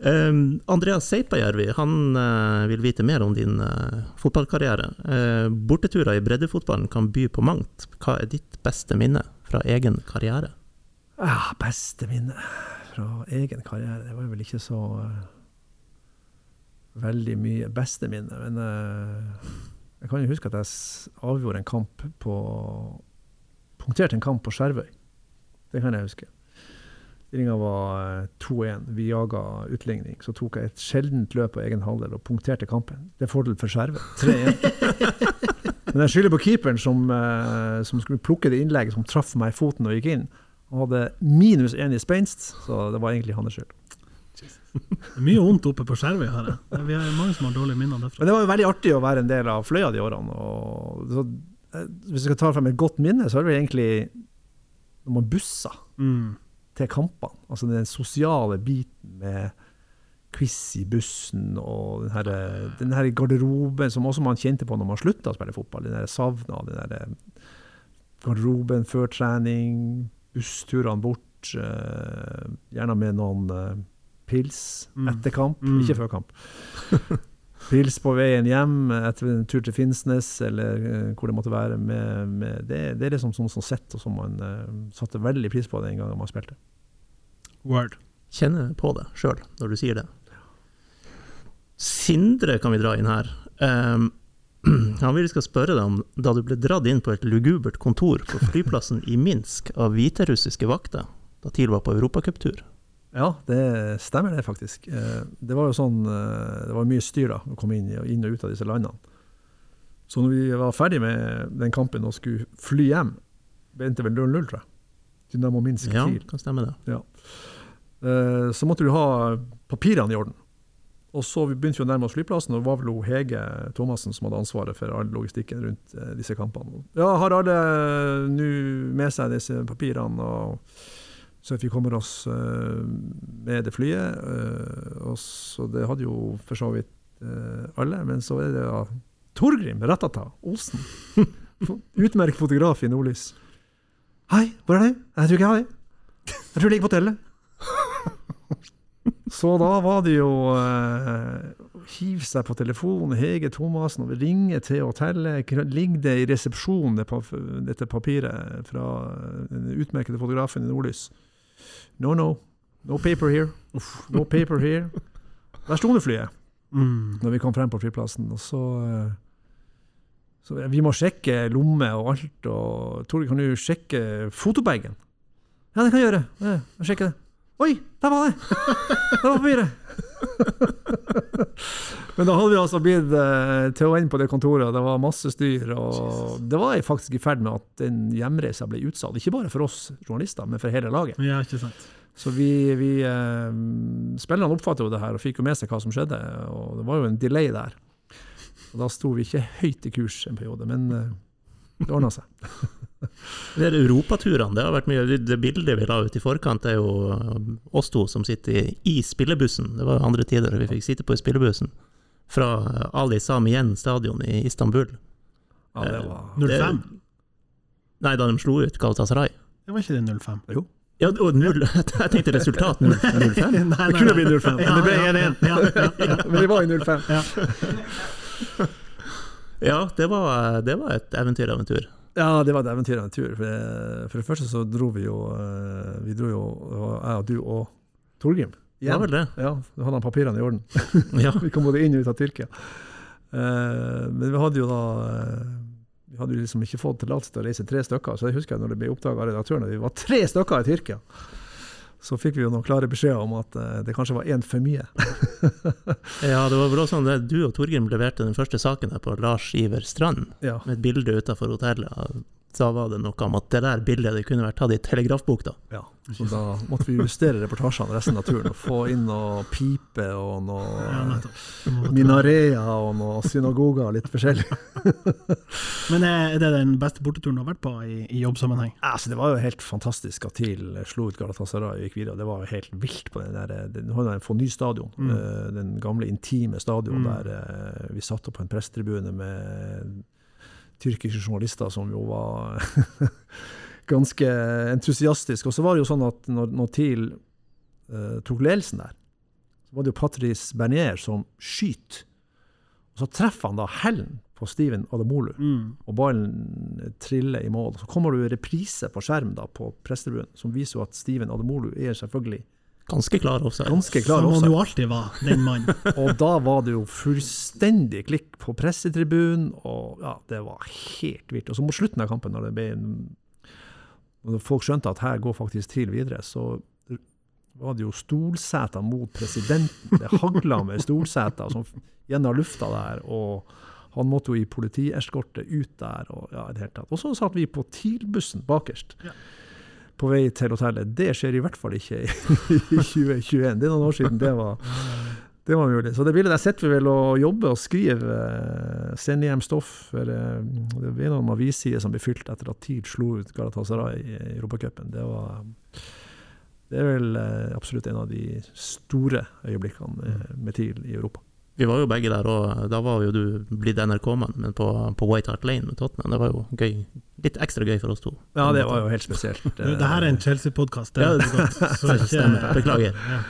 [SPEAKER 1] Um, Andreas Seipajärvi han eh, vil vite mer om din uh, fotballkarriere. Uh, borteturer i breddefotballen kan by på mangt. Hva er ditt beste minne fra egen karriere?
[SPEAKER 2] Ah, beste minne fra egen karriere. Det var vel ikke så veldig mye beste minne. Men jeg kan jo huske at jeg avgjorde en kamp på Punkterte en kamp på Skjervøy. Det kan jeg huske. Stillinga var eh, 2-1. Vi jaga utligning. Så tok jeg et sjeldent løp på egen halvdel og punkterte kampen. Det er fordel for skjervet. 3-1. Men jeg skylder på keeperen som, eh, som skulle plukke det innlegget som traff meg i foten og gikk inn. Han hadde minus én i spenst, så det var egentlig hans skyld. [laughs]
[SPEAKER 3] Det er mye vondt oppe på Skjervøy, her. jeg. Vi har mange som har dårlige minner derfra.
[SPEAKER 2] Men det var jo veldig artig å være en del av Fløya de årene. Og så, eh, hvis jeg skal ta frem et godt minne, så er det vel egentlig når man bussa
[SPEAKER 3] Mm.
[SPEAKER 2] Til kampene. Altså den sosiale biten med quiz i bussen og den her, den her garderoben som også man kjente på når man slutta å spille fotball. Den savna den der garderoben før trening, bussturene bort, eh, gjerne med noen eh, pils
[SPEAKER 3] Mm.
[SPEAKER 2] etter kamp,
[SPEAKER 3] Mm.
[SPEAKER 2] ikke før kamp. [laughs] Pils på veien hjem etter en tur til Finnsnes, eller eh, hvor det måtte være. Med, med det, det er liksom sånn som sett, og som man uh, satte veldig pris på den gangen man spilte.
[SPEAKER 3] Word.
[SPEAKER 1] Kjenner på det sjøl når du sier det. Sindre kan vi dra inn her. Um, [clears throat] han vil vi skal spørre deg om da du ble dratt inn på et lugubert kontor på flyplassen i Minsk av hviterussiske vakter da TIL var på europacuptur.
[SPEAKER 2] Ja, det stemmer det faktisk. Eh, Det var jo sånn, eh, det var mye styr da, å komme inn, inn og ut av disse landene. Så når vi var ferdig med den kampen og skulle fly hjem, endte vel 0-0, tror jeg. Dynamo Minsk
[SPEAKER 1] Ja,
[SPEAKER 2] det
[SPEAKER 1] kan stemme det.
[SPEAKER 2] Ja. Så måtte du ha papirene i orden. Og så begynte vi å nærme oss flyplassen, og det var vel Hege Thomassen som hadde ansvaret for all logistikken rundt eh, disse kampene. Ja, har alle nå med seg disse papirene, og så vi kommer oss eh, med det flyet. eh, og så det hadde jo for så vidt eh, alle, men så er det ja, Torgrim Ratata Olsen. [laughs] Utmerket fotograf i nordlys. Hei, hvor er du? Jeg tror ikke jeg har det. Jeg tror det ligger på hotellet. [laughs] Så da var det jo uh, Hive seg på telefonen, Hege Thomassen, og ringe til hotellet. Ligger det i resepsjonen, dette papiret fra den utmerkede fotografen i Nordlys? No, no. No paper here. No paper here. Der sto det flyet,
[SPEAKER 3] Mm.
[SPEAKER 2] når vi kom frem på flyplassen. Og så, eh, så Vi må sjekke lomme og alt. Og Tore, kan du sjekke fotobagen? Ja, det kan jeg gjøre. Jeg sjekker det. Oi, der var det! Der var papiret! [laughs] Men da hadde vi altså blitt eh, til å ende på det kontoret, det var masse styr. Og det var jeg faktisk i ferd med at den hjemreisa ble utsatt. Ikke bare for oss journalister, men for hele laget.
[SPEAKER 3] Ja, ikke sant.
[SPEAKER 2] Så vi, vi eh, Spillerne oppfattet jo det her og fikk jo med seg hva som skjedde, og det var jo en delay der. Og da sto vi ikke høyt i kurs en periode, men eh, det ordna seg. [laughs]
[SPEAKER 1] De europaturene, det har vært mye Det bildet vi la ut i forkant, er jo eh, oss to som sitter i, i spillebussen. Det var jo andre tider vi fikk sitte på i spillebussen. Fra eh, Ali Samien stadion i Istanbul.
[SPEAKER 2] Ja, det var
[SPEAKER 3] 05?
[SPEAKER 1] Nei, da de slo ut Galatasaray.
[SPEAKER 3] Det var ikke det 05?
[SPEAKER 2] Jo.
[SPEAKER 1] Ja, og null, [laughs] jeg tenkte resultat 0-5. [laughs]
[SPEAKER 3] Nei, nei,
[SPEAKER 2] Det kunne blitt 05, men det ble 1-1.
[SPEAKER 3] Ja, ja, ja,
[SPEAKER 2] Men det var jo 05.
[SPEAKER 1] Ja, det var, det var et eventyr av en tur.
[SPEAKER 2] Ja, det var et eventyr av en tur. For, for det første så dro vi jo eh, Vi dro jo, jeg og du og Torgrim.
[SPEAKER 1] Ja, vel det.
[SPEAKER 2] Ja, da hadde han papirene i orden. [laughs] [laughs]
[SPEAKER 1] Ja.
[SPEAKER 2] vi kom både inn og ut av Tyrkia. Eh, men vi hadde jo da eh, Vi hadde jo liksom ikke fått tillatelse til å reise tre stykker. Så jeg husker jeg når det ble oppdaga av redaktøren at vi var tre stykker i Tyrkia. Så fikk vi jo noen klare beskjeder om at eh, det kanskje var én for mye. [laughs]
[SPEAKER 1] Ja, det var vel også sånn at du og Torgrim leverte den første saken her på Lars Iver Strand,
[SPEAKER 2] Ja.
[SPEAKER 1] med et bilde utafor hotellet. Da var det noe om at det der bildet det kunne vært tatt i telegrafbok, da.
[SPEAKER 2] Ja, så da måtte vi justere reportasjene resten av turen og få inn noe pipe og noe
[SPEAKER 3] ja, Det
[SPEAKER 2] minareer og noe synagoger litt forskjellig. [laughs]
[SPEAKER 3] Men er er det den beste borteturen du har vært på i, i jobbsammenheng?
[SPEAKER 2] Altså, det var jo helt fantastisk at TIL slo ut Galatasaray og gikk videre. Det var jo helt vilt på den der Nå har de fått ny stadion,
[SPEAKER 3] Mm.
[SPEAKER 2] eh, den gamle intime stadion
[SPEAKER 3] Mm.
[SPEAKER 2] der eh, vi satt opp på en pressetribune med tyrkiske journalister som jo var [laughs] ganske entusiastiske. Og så var det jo sånn at når, når TIL uh, tok ledelsen der, så var det jo Patrice Bernier som skyter. Og så treffer han da hælen på Steven Adamolu
[SPEAKER 3] Mm.
[SPEAKER 2] og ballen triller i mål. Så kommer det jo reprise på skjerm da på pressetribunen, som viser jo at Steven Ademolu er selvfølgelig
[SPEAKER 1] Ganske klar offside.
[SPEAKER 2] ganske klar
[SPEAKER 3] Som han jo alltid var, den mannen. [laughs]
[SPEAKER 2] Og da var det jo fullstendig klikk på pressetribunen, og ja, det var helt vilt. Og så mot slutten av kampen, når det ble en, når folk skjønte at her går faktisk TIL videre, så var det jo stolseter mot presidenten. Det hagla med stolseter som gjennom lufta der. og han måtte jo i politieskorte ut der. Og ja, i det hele tatt. Og så satt vi på TIL-bussen bakerst.
[SPEAKER 3] Ja.
[SPEAKER 2] På vei til hotellet. Det skjer i hvert fall ikke i [laughs] 2021. Det er noen år siden det var, det var mulig. Så det bildet der sitter vi vel og jobber og skriver. eh, Sender hjem stoff. For, eh, det er noen avissider som blir fylt etter at TIL slo ut Galatasaray i Europacupen. Det det er vel eh, absolutt en av de store øyeblikkene med, med TIL i Europa.
[SPEAKER 1] Vi var jo begge der, og da var jo du blitt NRK-mann, men på, på White Hart Lane med Tottenham. Det var jo gøy. Litt ekstra gøy for oss to.
[SPEAKER 2] Ja, det var jo helt spesielt. [laughs]
[SPEAKER 3] Det her er en Chelsea-podkast. Det
[SPEAKER 1] Ja,
[SPEAKER 3] vet du godt. Så ikke-
[SPEAKER 1] Stemmer. Beklager.
[SPEAKER 3] Ja.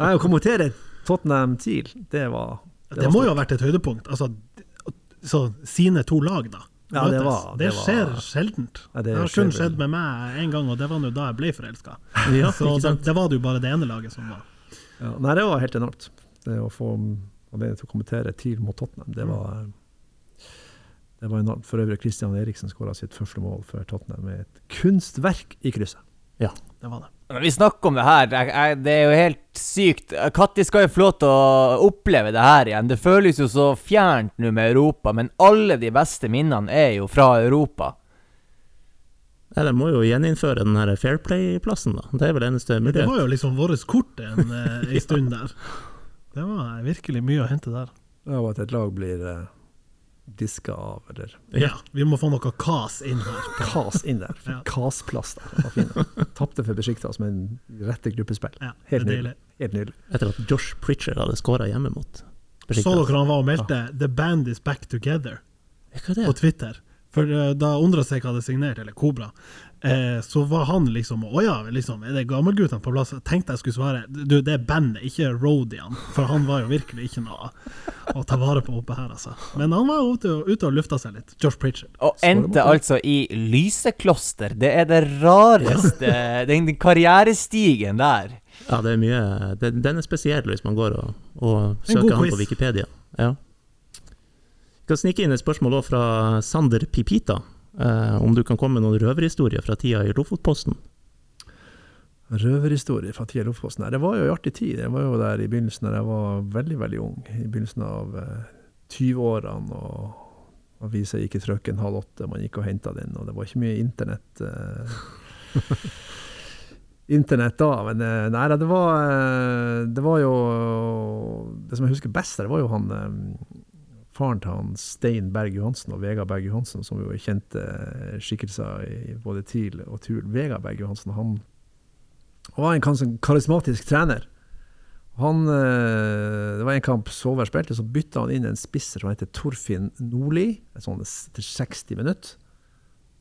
[SPEAKER 2] Nei, Å kommentere Tottenham TIL, det var
[SPEAKER 3] Det,
[SPEAKER 2] var
[SPEAKER 3] må jo ha vært et høydepunkt. Altså, så sine to lag, da.
[SPEAKER 2] Ja, det var-
[SPEAKER 3] det,
[SPEAKER 2] det var-
[SPEAKER 3] skjer sjeldent.
[SPEAKER 2] Ja,
[SPEAKER 3] det,
[SPEAKER 2] det
[SPEAKER 3] har kun skjedd med meg én gang, og det var nå da jeg ble forelska.
[SPEAKER 1] Ja, [laughs]
[SPEAKER 3] Så det var det jo bare det ene laget som var.
[SPEAKER 2] ja, Nei, det var helt enormt. Det å få anledning til å kommentere TIL mot Tottenham, det var det var enormt. For øvrig Christian Eriksen skåra sitt første mål for Tottenham med et kunstverk i krysset.
[SPEAKER 1] Ja.
[SPEAKER 3] det var det.
[SPEAKER 4] Når vi snakker om det her, jeg, jeg, det er jo helt sykt. Når skal jo få lov til å oppleve det her igjen? Det føles jo så fjernt nå med Europa, men alle de beste minnene er jo fra Europa.
[SPEAKER 1] Ja, de må jo gjeninnføre den her Fair Play-plassen, da. Det er vel eneste
[SPEAKER 3] Det var jo liksom vårt kort en, eh, en stund der. [laughs] Det var virkelig mye å hente der.
[SPEAKER 2] Av at et lag blir eh, diska av, eller
[SPEAKER 3] Ja, vi må få noe kas inn her.
[SPEAKER 2] kas inn der. [laughs]
[SPEAKER 3] Ja.
[SPEAKER 2] Kasplass der. Det. Tapte for Besiktas med en rette gruppespill.
[SPEAKER 3] Ja, det er
[SPEAKER 2] Helt
[SPEAKER 3] deilig.
[SPEAKER 2] nydelig. Helt nydelig.
[SPEAKER 1] Etter at Josh Pritchard hadde skåra hjemme mot
[SPEAKER 3] Så
[SPEAKER 1] Besiktas.
[SPEAKER 3] dere han var og meldte 'The band is back together'
[SPEAKER 1] Hva er
[SPEAKER 3] på
[SPEAKER 1] det?
[SPEAKER 3] Twitter? For eh, da Ondrasek hadde signert, eller Kobra, eh, så var han liksom Å ja, liksom, er det gammelguttene på plass? Jeg tenkte jeg skulle svare Du, det er bandet, ikke Rodian. For han var jo virkelig ikke noe å ta vare på oppe her, altså. Men han var ute, ute og lufta seg litt. Josh Pritchard.
[SPEAKER 4] Og endte altså i Lysekloster. Det er det rareste Den karrierestigen der.
[SPEAKER 1] Ja, det er mye det, Den er spesiell hvis man går og, og søker han
[SPEAKER 3] quiz.
[SPEAKER 1] på Wikipedia. Ja. Vi kan snike inn et spørsmål òg fra Sander Pipita. Eh, om du kan komme med noen røverhistorier fra tida i Lofotposten?
[SPEAKER 2] Røverhistorier fra tida i Lofotposten. Det var jo en artig tid. Jeg var jo der i begynnelsen da jeg var veldig, veldig ung. I begynnelsen av eh, 20-årene. og Avisa gikk i trykken halv åtte, man gikk og henta den. Og det var ikke mye internett eh, [laughs] Internett da, men eh, nei, det var, eh, det var jo Det som jeg husker best, det var jo han eh, faren til han Stein Berg Johansen og Vegard Berg Johansen, som jo er kjente eh, skikkelser i både TIL og TUL. Vegard Berg Johansen han var en kanskje karismatisk trener. Han, eh, det var en kamp Solveig spilte, så bytta han inn en spisser som heter Torfinn Nordli, sånn etter 60 minutter.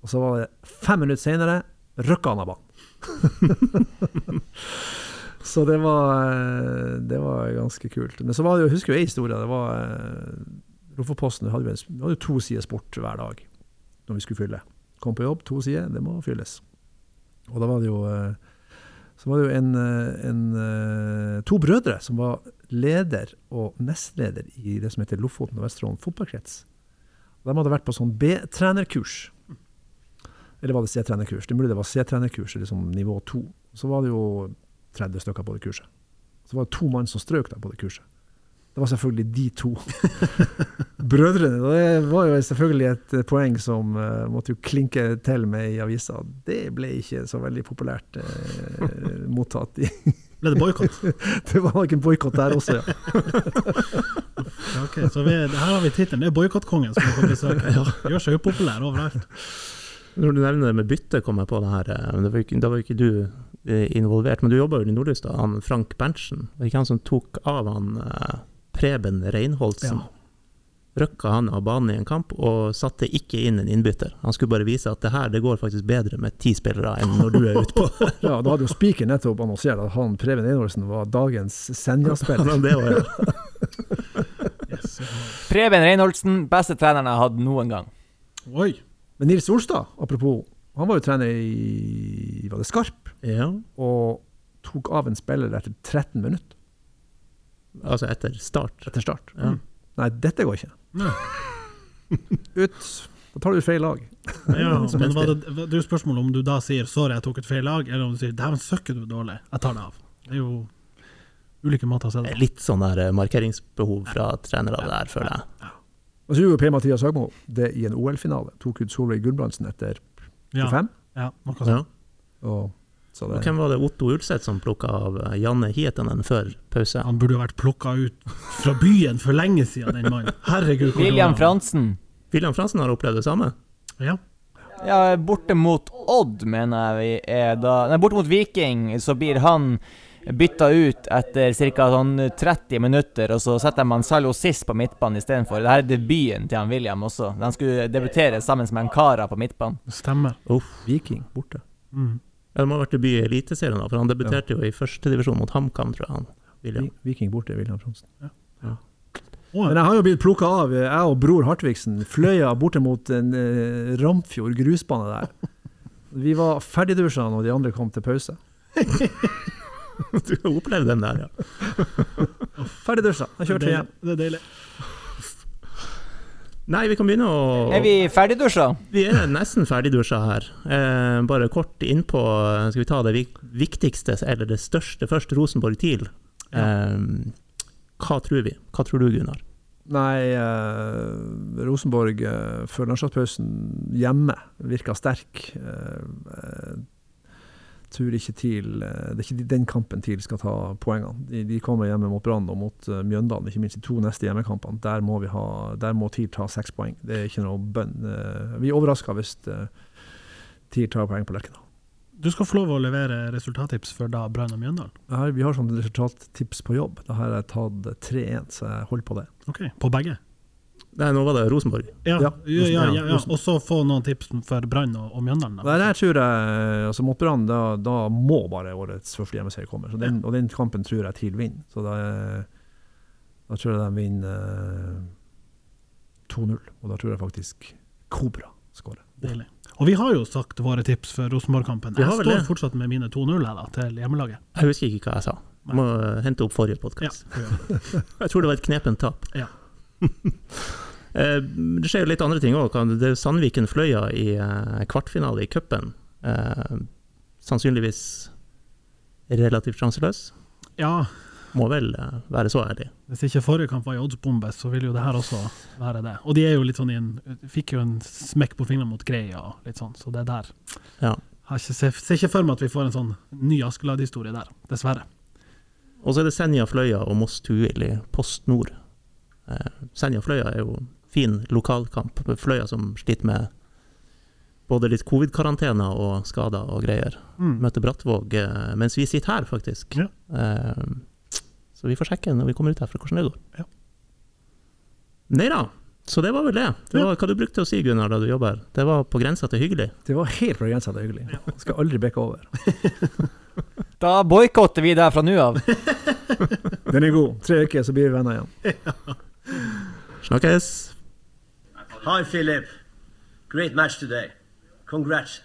[SPEAKER 2] Og så var det fem minutter senere røkka han av banen. [laughs] så det var, eh, det var ganske kult. Men så var det jo, husker jo en historie. Det var Roffoposten hadde en- vi hadde to sider sport hver dag når vi skulle fylle. Kom på jobb, to sider, det må fylles. Og da var det jo eh, så var det jo en, eh, en, eh, to brødre som var leder og nestleder i det som heter Lofoten og Vesterålen fotballkrets. De hadde vært på sånn B-trenerkurs. Eller var det C-trenerkurs? Det mulig det var C-trenerkurs, liksom nivå to. Så var det jo 30 stykker på det kurset. Så var det to mann som strøk på det kurset. Det var selvfølgelig de to [laughs] brødrene. Det var jo selvfølgelig et eh, poeng som uh, måtte jo klinke til med i avisa. Det ble ikke så veldig populært uh, [laughs] mottatt. I.
[SPEAKER 3] Ble det boikott? [laughs]
[SPEAKER 2] Det var nok en boikott der også, ja.
[SPEAKER 3] okay, ok, så vi, her har vi tittelen. Det er boikottkongen som er på besøk. Gjør seg upopulær overalt.
[SPEAKER 1] Når du nevner det med bytte, kom jeg på det her. men det var ikke, Da var ikke du involvert, men du jobba jo i Nordlys, da. Han Frank Berntsen. Var det ikke han som tok av han Preben Reinholdsen?
[SPEAKER 3] Ja.
[SPEAKER 1] Røkka han av banen i en kamp, og satte ikke inn en innbytter. Han skulle bare vise at det her det går faktisk bedre med ti spillere enn når du er utpå. [laughs]
[SPEAKER 2] ja da hadde jo Spiker nettopp annonsert at han Preben Reinholdsen var dagens Senja-spiller.
[SPEAKER 1] det [laughs]
[SPEAKER 3] Yes.
[SPEAKER 4] Preben Reinholdsen, beste treneren jeg har hatt noen gang.
[SPEAKER 3] Oi.
[SPEAKER 2] Men Nils Olstad, apropos, han var jo trener i var det Skarp,
[SPEAKER 1] Ja,
[SPEAKER 2] og tok av en spiller etter 13 minutter
[SPEAKER 1] altså etter start.
[SPEAKER 2] etter start.
[SPEAKER 1] Ja.
[SPEAKER 2] Nei, dette går ikke.
[SPEAKER 3] Nei. [laughs]
[SPEAKER 2] Ut. Da tar du feil lag.
[SPEAKER 3] Ja, [laughs] men var det, det er jo spørsmålet om du da sier 'sorry, jeg tok et feil lag', eller om du sier 'dæven søkker du er dårlig', jeg tar det av. Det er jo ulike måter å se det på.
[SPEAKER 1] Litt sånn der eh, markeringsbehov fra trenere der, føler jeg.
[SPEAKER 2] Og så gjorde Per-Mathias Høgmo det i en OL-finale. Tok ut Solveig Gulbrandsen etter
[SPEAKER 3] Ja,
[SPEAKER 2] 25.
[SPEAKER 3] ja, noe
[SPEAKER 1] Ja.
[SPEAKER 3] sånt.
[SPEAKER 2] Og, så
[SPEAKER 1] Og hvem var det Otto Ulseth som plukka av Janne Hietanen før pause?
[SPEAKER 3] Han burde vært plukka ut fra byen for lenge siden, den mannen. Herregud.
[SPEAKER 4] William Fransen.
[SPEAKER 1] William Fransen har opplevd det samme.
[SPEAKER 3] Ja.
[SPEAKER 4] Ja, borte mot Odd, mener jeg vi er da Nei, borte mot Viking, så blir han bytta ut etter ca. Sånn 30 minutter, og så setter man Salo sist på midtbanen istedenfor. Dette er debuten til han William også. De skulle debutere sammen med Ankara på midtbanen.
[SPEAKER 3] Stemmer.
[SPEAKER 2] Uff, Viking borte.
[SPEAKER 3] Mm.
[SPEAKER 1] Ja, det må ha vært debut i Eliteserien, for han debuterte jo i førstedivisjon mot HamKam, tror jeg. han. William.
[SPEAKER 2] Viking borte, William Fronsen.
[SPEAKER 3] Ja. Ja.
[SPEAKER 2] Men jeg har jo blitt plukka av, jeg og bror Hartvigsen. Fløya borte mot en eh, Ramfjord grusbane der. Vi var ferdigdusja når de andre kom til pause. [laughs]
[SPEAKER 1] Du har opplevd den der, ja.
[SPEAKER 2] Ferdigdusja. Jeg kjørte hjem.
[SPEAKER 3] Det er deilig.
[SPEAKER 1] Nei, vi kan begynne å
[SPEAKER 4] Er vi ferdigdusja?
[SPEAKER 1] Vi er nesten ferdigdusja her. Eh, bare kort innpå Skal vi ta det viktigste, eller det største først? Rosenborg-TIL. Eh, hva tror vi? Hva tror du, Gunnar?
[SPEAKER 2] Nei, eh, Rosenborg eh, før landslagspausen hjemme virka sterk. Eh, eh, tror ikke TIL eh, Det er ikke den kampen TIL skal ta poengene. De, de kommer hjemme mot Brann og mot eh, Mjøndalen, ikke minst de to neste hjemmekampene. Der må, vi ha, der må TIL ta seks poeng. Det er ikke noe bønn. Eh, vi er overraska hvis TIL tar poeng på Lerkendal.
[SPEAKER 3] Du skal få lov å levere resultattips for da Brann og Mjøndalen.
[SPEAKER 2] Her, Vi har sånn resultattips på jobb. Da har jeg tatt 3-1, så jeg holder på det.
[SPEAKER 3] Ok, På begge?
[SPEAKER 1] Nei, nå var det Rosenborg.
[SPEAKER 3] Ja, ja,
[SPEAKER 2] Ja,
[SPEAKER 3] ja. Og så få noen tips for Brann og, og Mjøndalen.
[SPEAKER 2] Nei, der tror jeg altså Mot Brann, da, da må bare årets første hjemmeserie komme. Så den, Og den kampen tror jeg TIL vinner. Så da, da tror jeg de vinner uh, 2-0. Og da tror jeg faktisk Kobra skårer.
[SPEAKER 3] Deilig. Og vi har jo sagt våre tips for Rosenborg-kampen. Jeg står
[SPEAKER 1] det.
[SPEAKER 3] fortsatt med mine 2-0 her da, til hjemmelaget.
[SPEAKER 1] Jeg husker ikke hva jeg sa. Jeg må eh, hente opp forrige podkast.
[SPEAKER 3] Ja. [laughs]
[SPEAKER 1] Jeg tror det var et knepent tap.
[SPEAKER 3] Ja. [laughs]
[SPEAKER 1] Eh, det skjer jo litt andre ting òg. Det er Sandviken-Fløya i eh, kvartfinale i cupen. Eh, sannsynligvis relativt sjanseløs.
[SPEAKER 3] ja,
[SPEAKER 1] Må vel være så ærlig.
[SPEAKER 3] hvis ikke forrige kamp var i oddsbombe, så vil jo det her også være det. Og de er jo litt sånn i en Fikk jo en smekk på fingrene mot Greia og litt sånn, så det er der.
[SPEAKER 1] Ja.
[SPEAKER 3] Har ikke, ser, ser ikke for meg at vi får en sånn ny Askeladd-historie der, dessverre.
[SPEAKER 1] Og så er det Senja-Fløya og Moss Tuil i Post Nord. Eh, Senja-Fløya er jo fin lokalkamp. Fløya som sliter med både litt covid-karantene og skader og greier.
[SPEAKER 3] Mm.
[SPEAKER 1] Møter Brattvåg eh, mens vi sitter her, faktisk.
[SPEAKER 3] Ja.
[SPEAKER 1] Eh, så vi får sjekke når vi kommer ut herfra hvordan det går.
[SPEAKER 3] Ja.
[SPEAKER 1] Nei da, så det var vel det. Det
[SPEAKER 3] Ja.
[SPEAKER 1] var hva du brukte å si, Gunnar, da du jobba her. Det var på grensa til hyggelig.
[SPEAKER 2] Det var helt på grensa til hyggelig. Skal aldri bekke over. [laughs]
[SPEAKER 4] Da boikotter vi det fra nå av. [laughs]
[SPEAKER 2] Den er god. Tre uker, så blir vi venner igjen. [laughs]
[SPEAKER 6] Hi, Philip. Great match today. Congrats.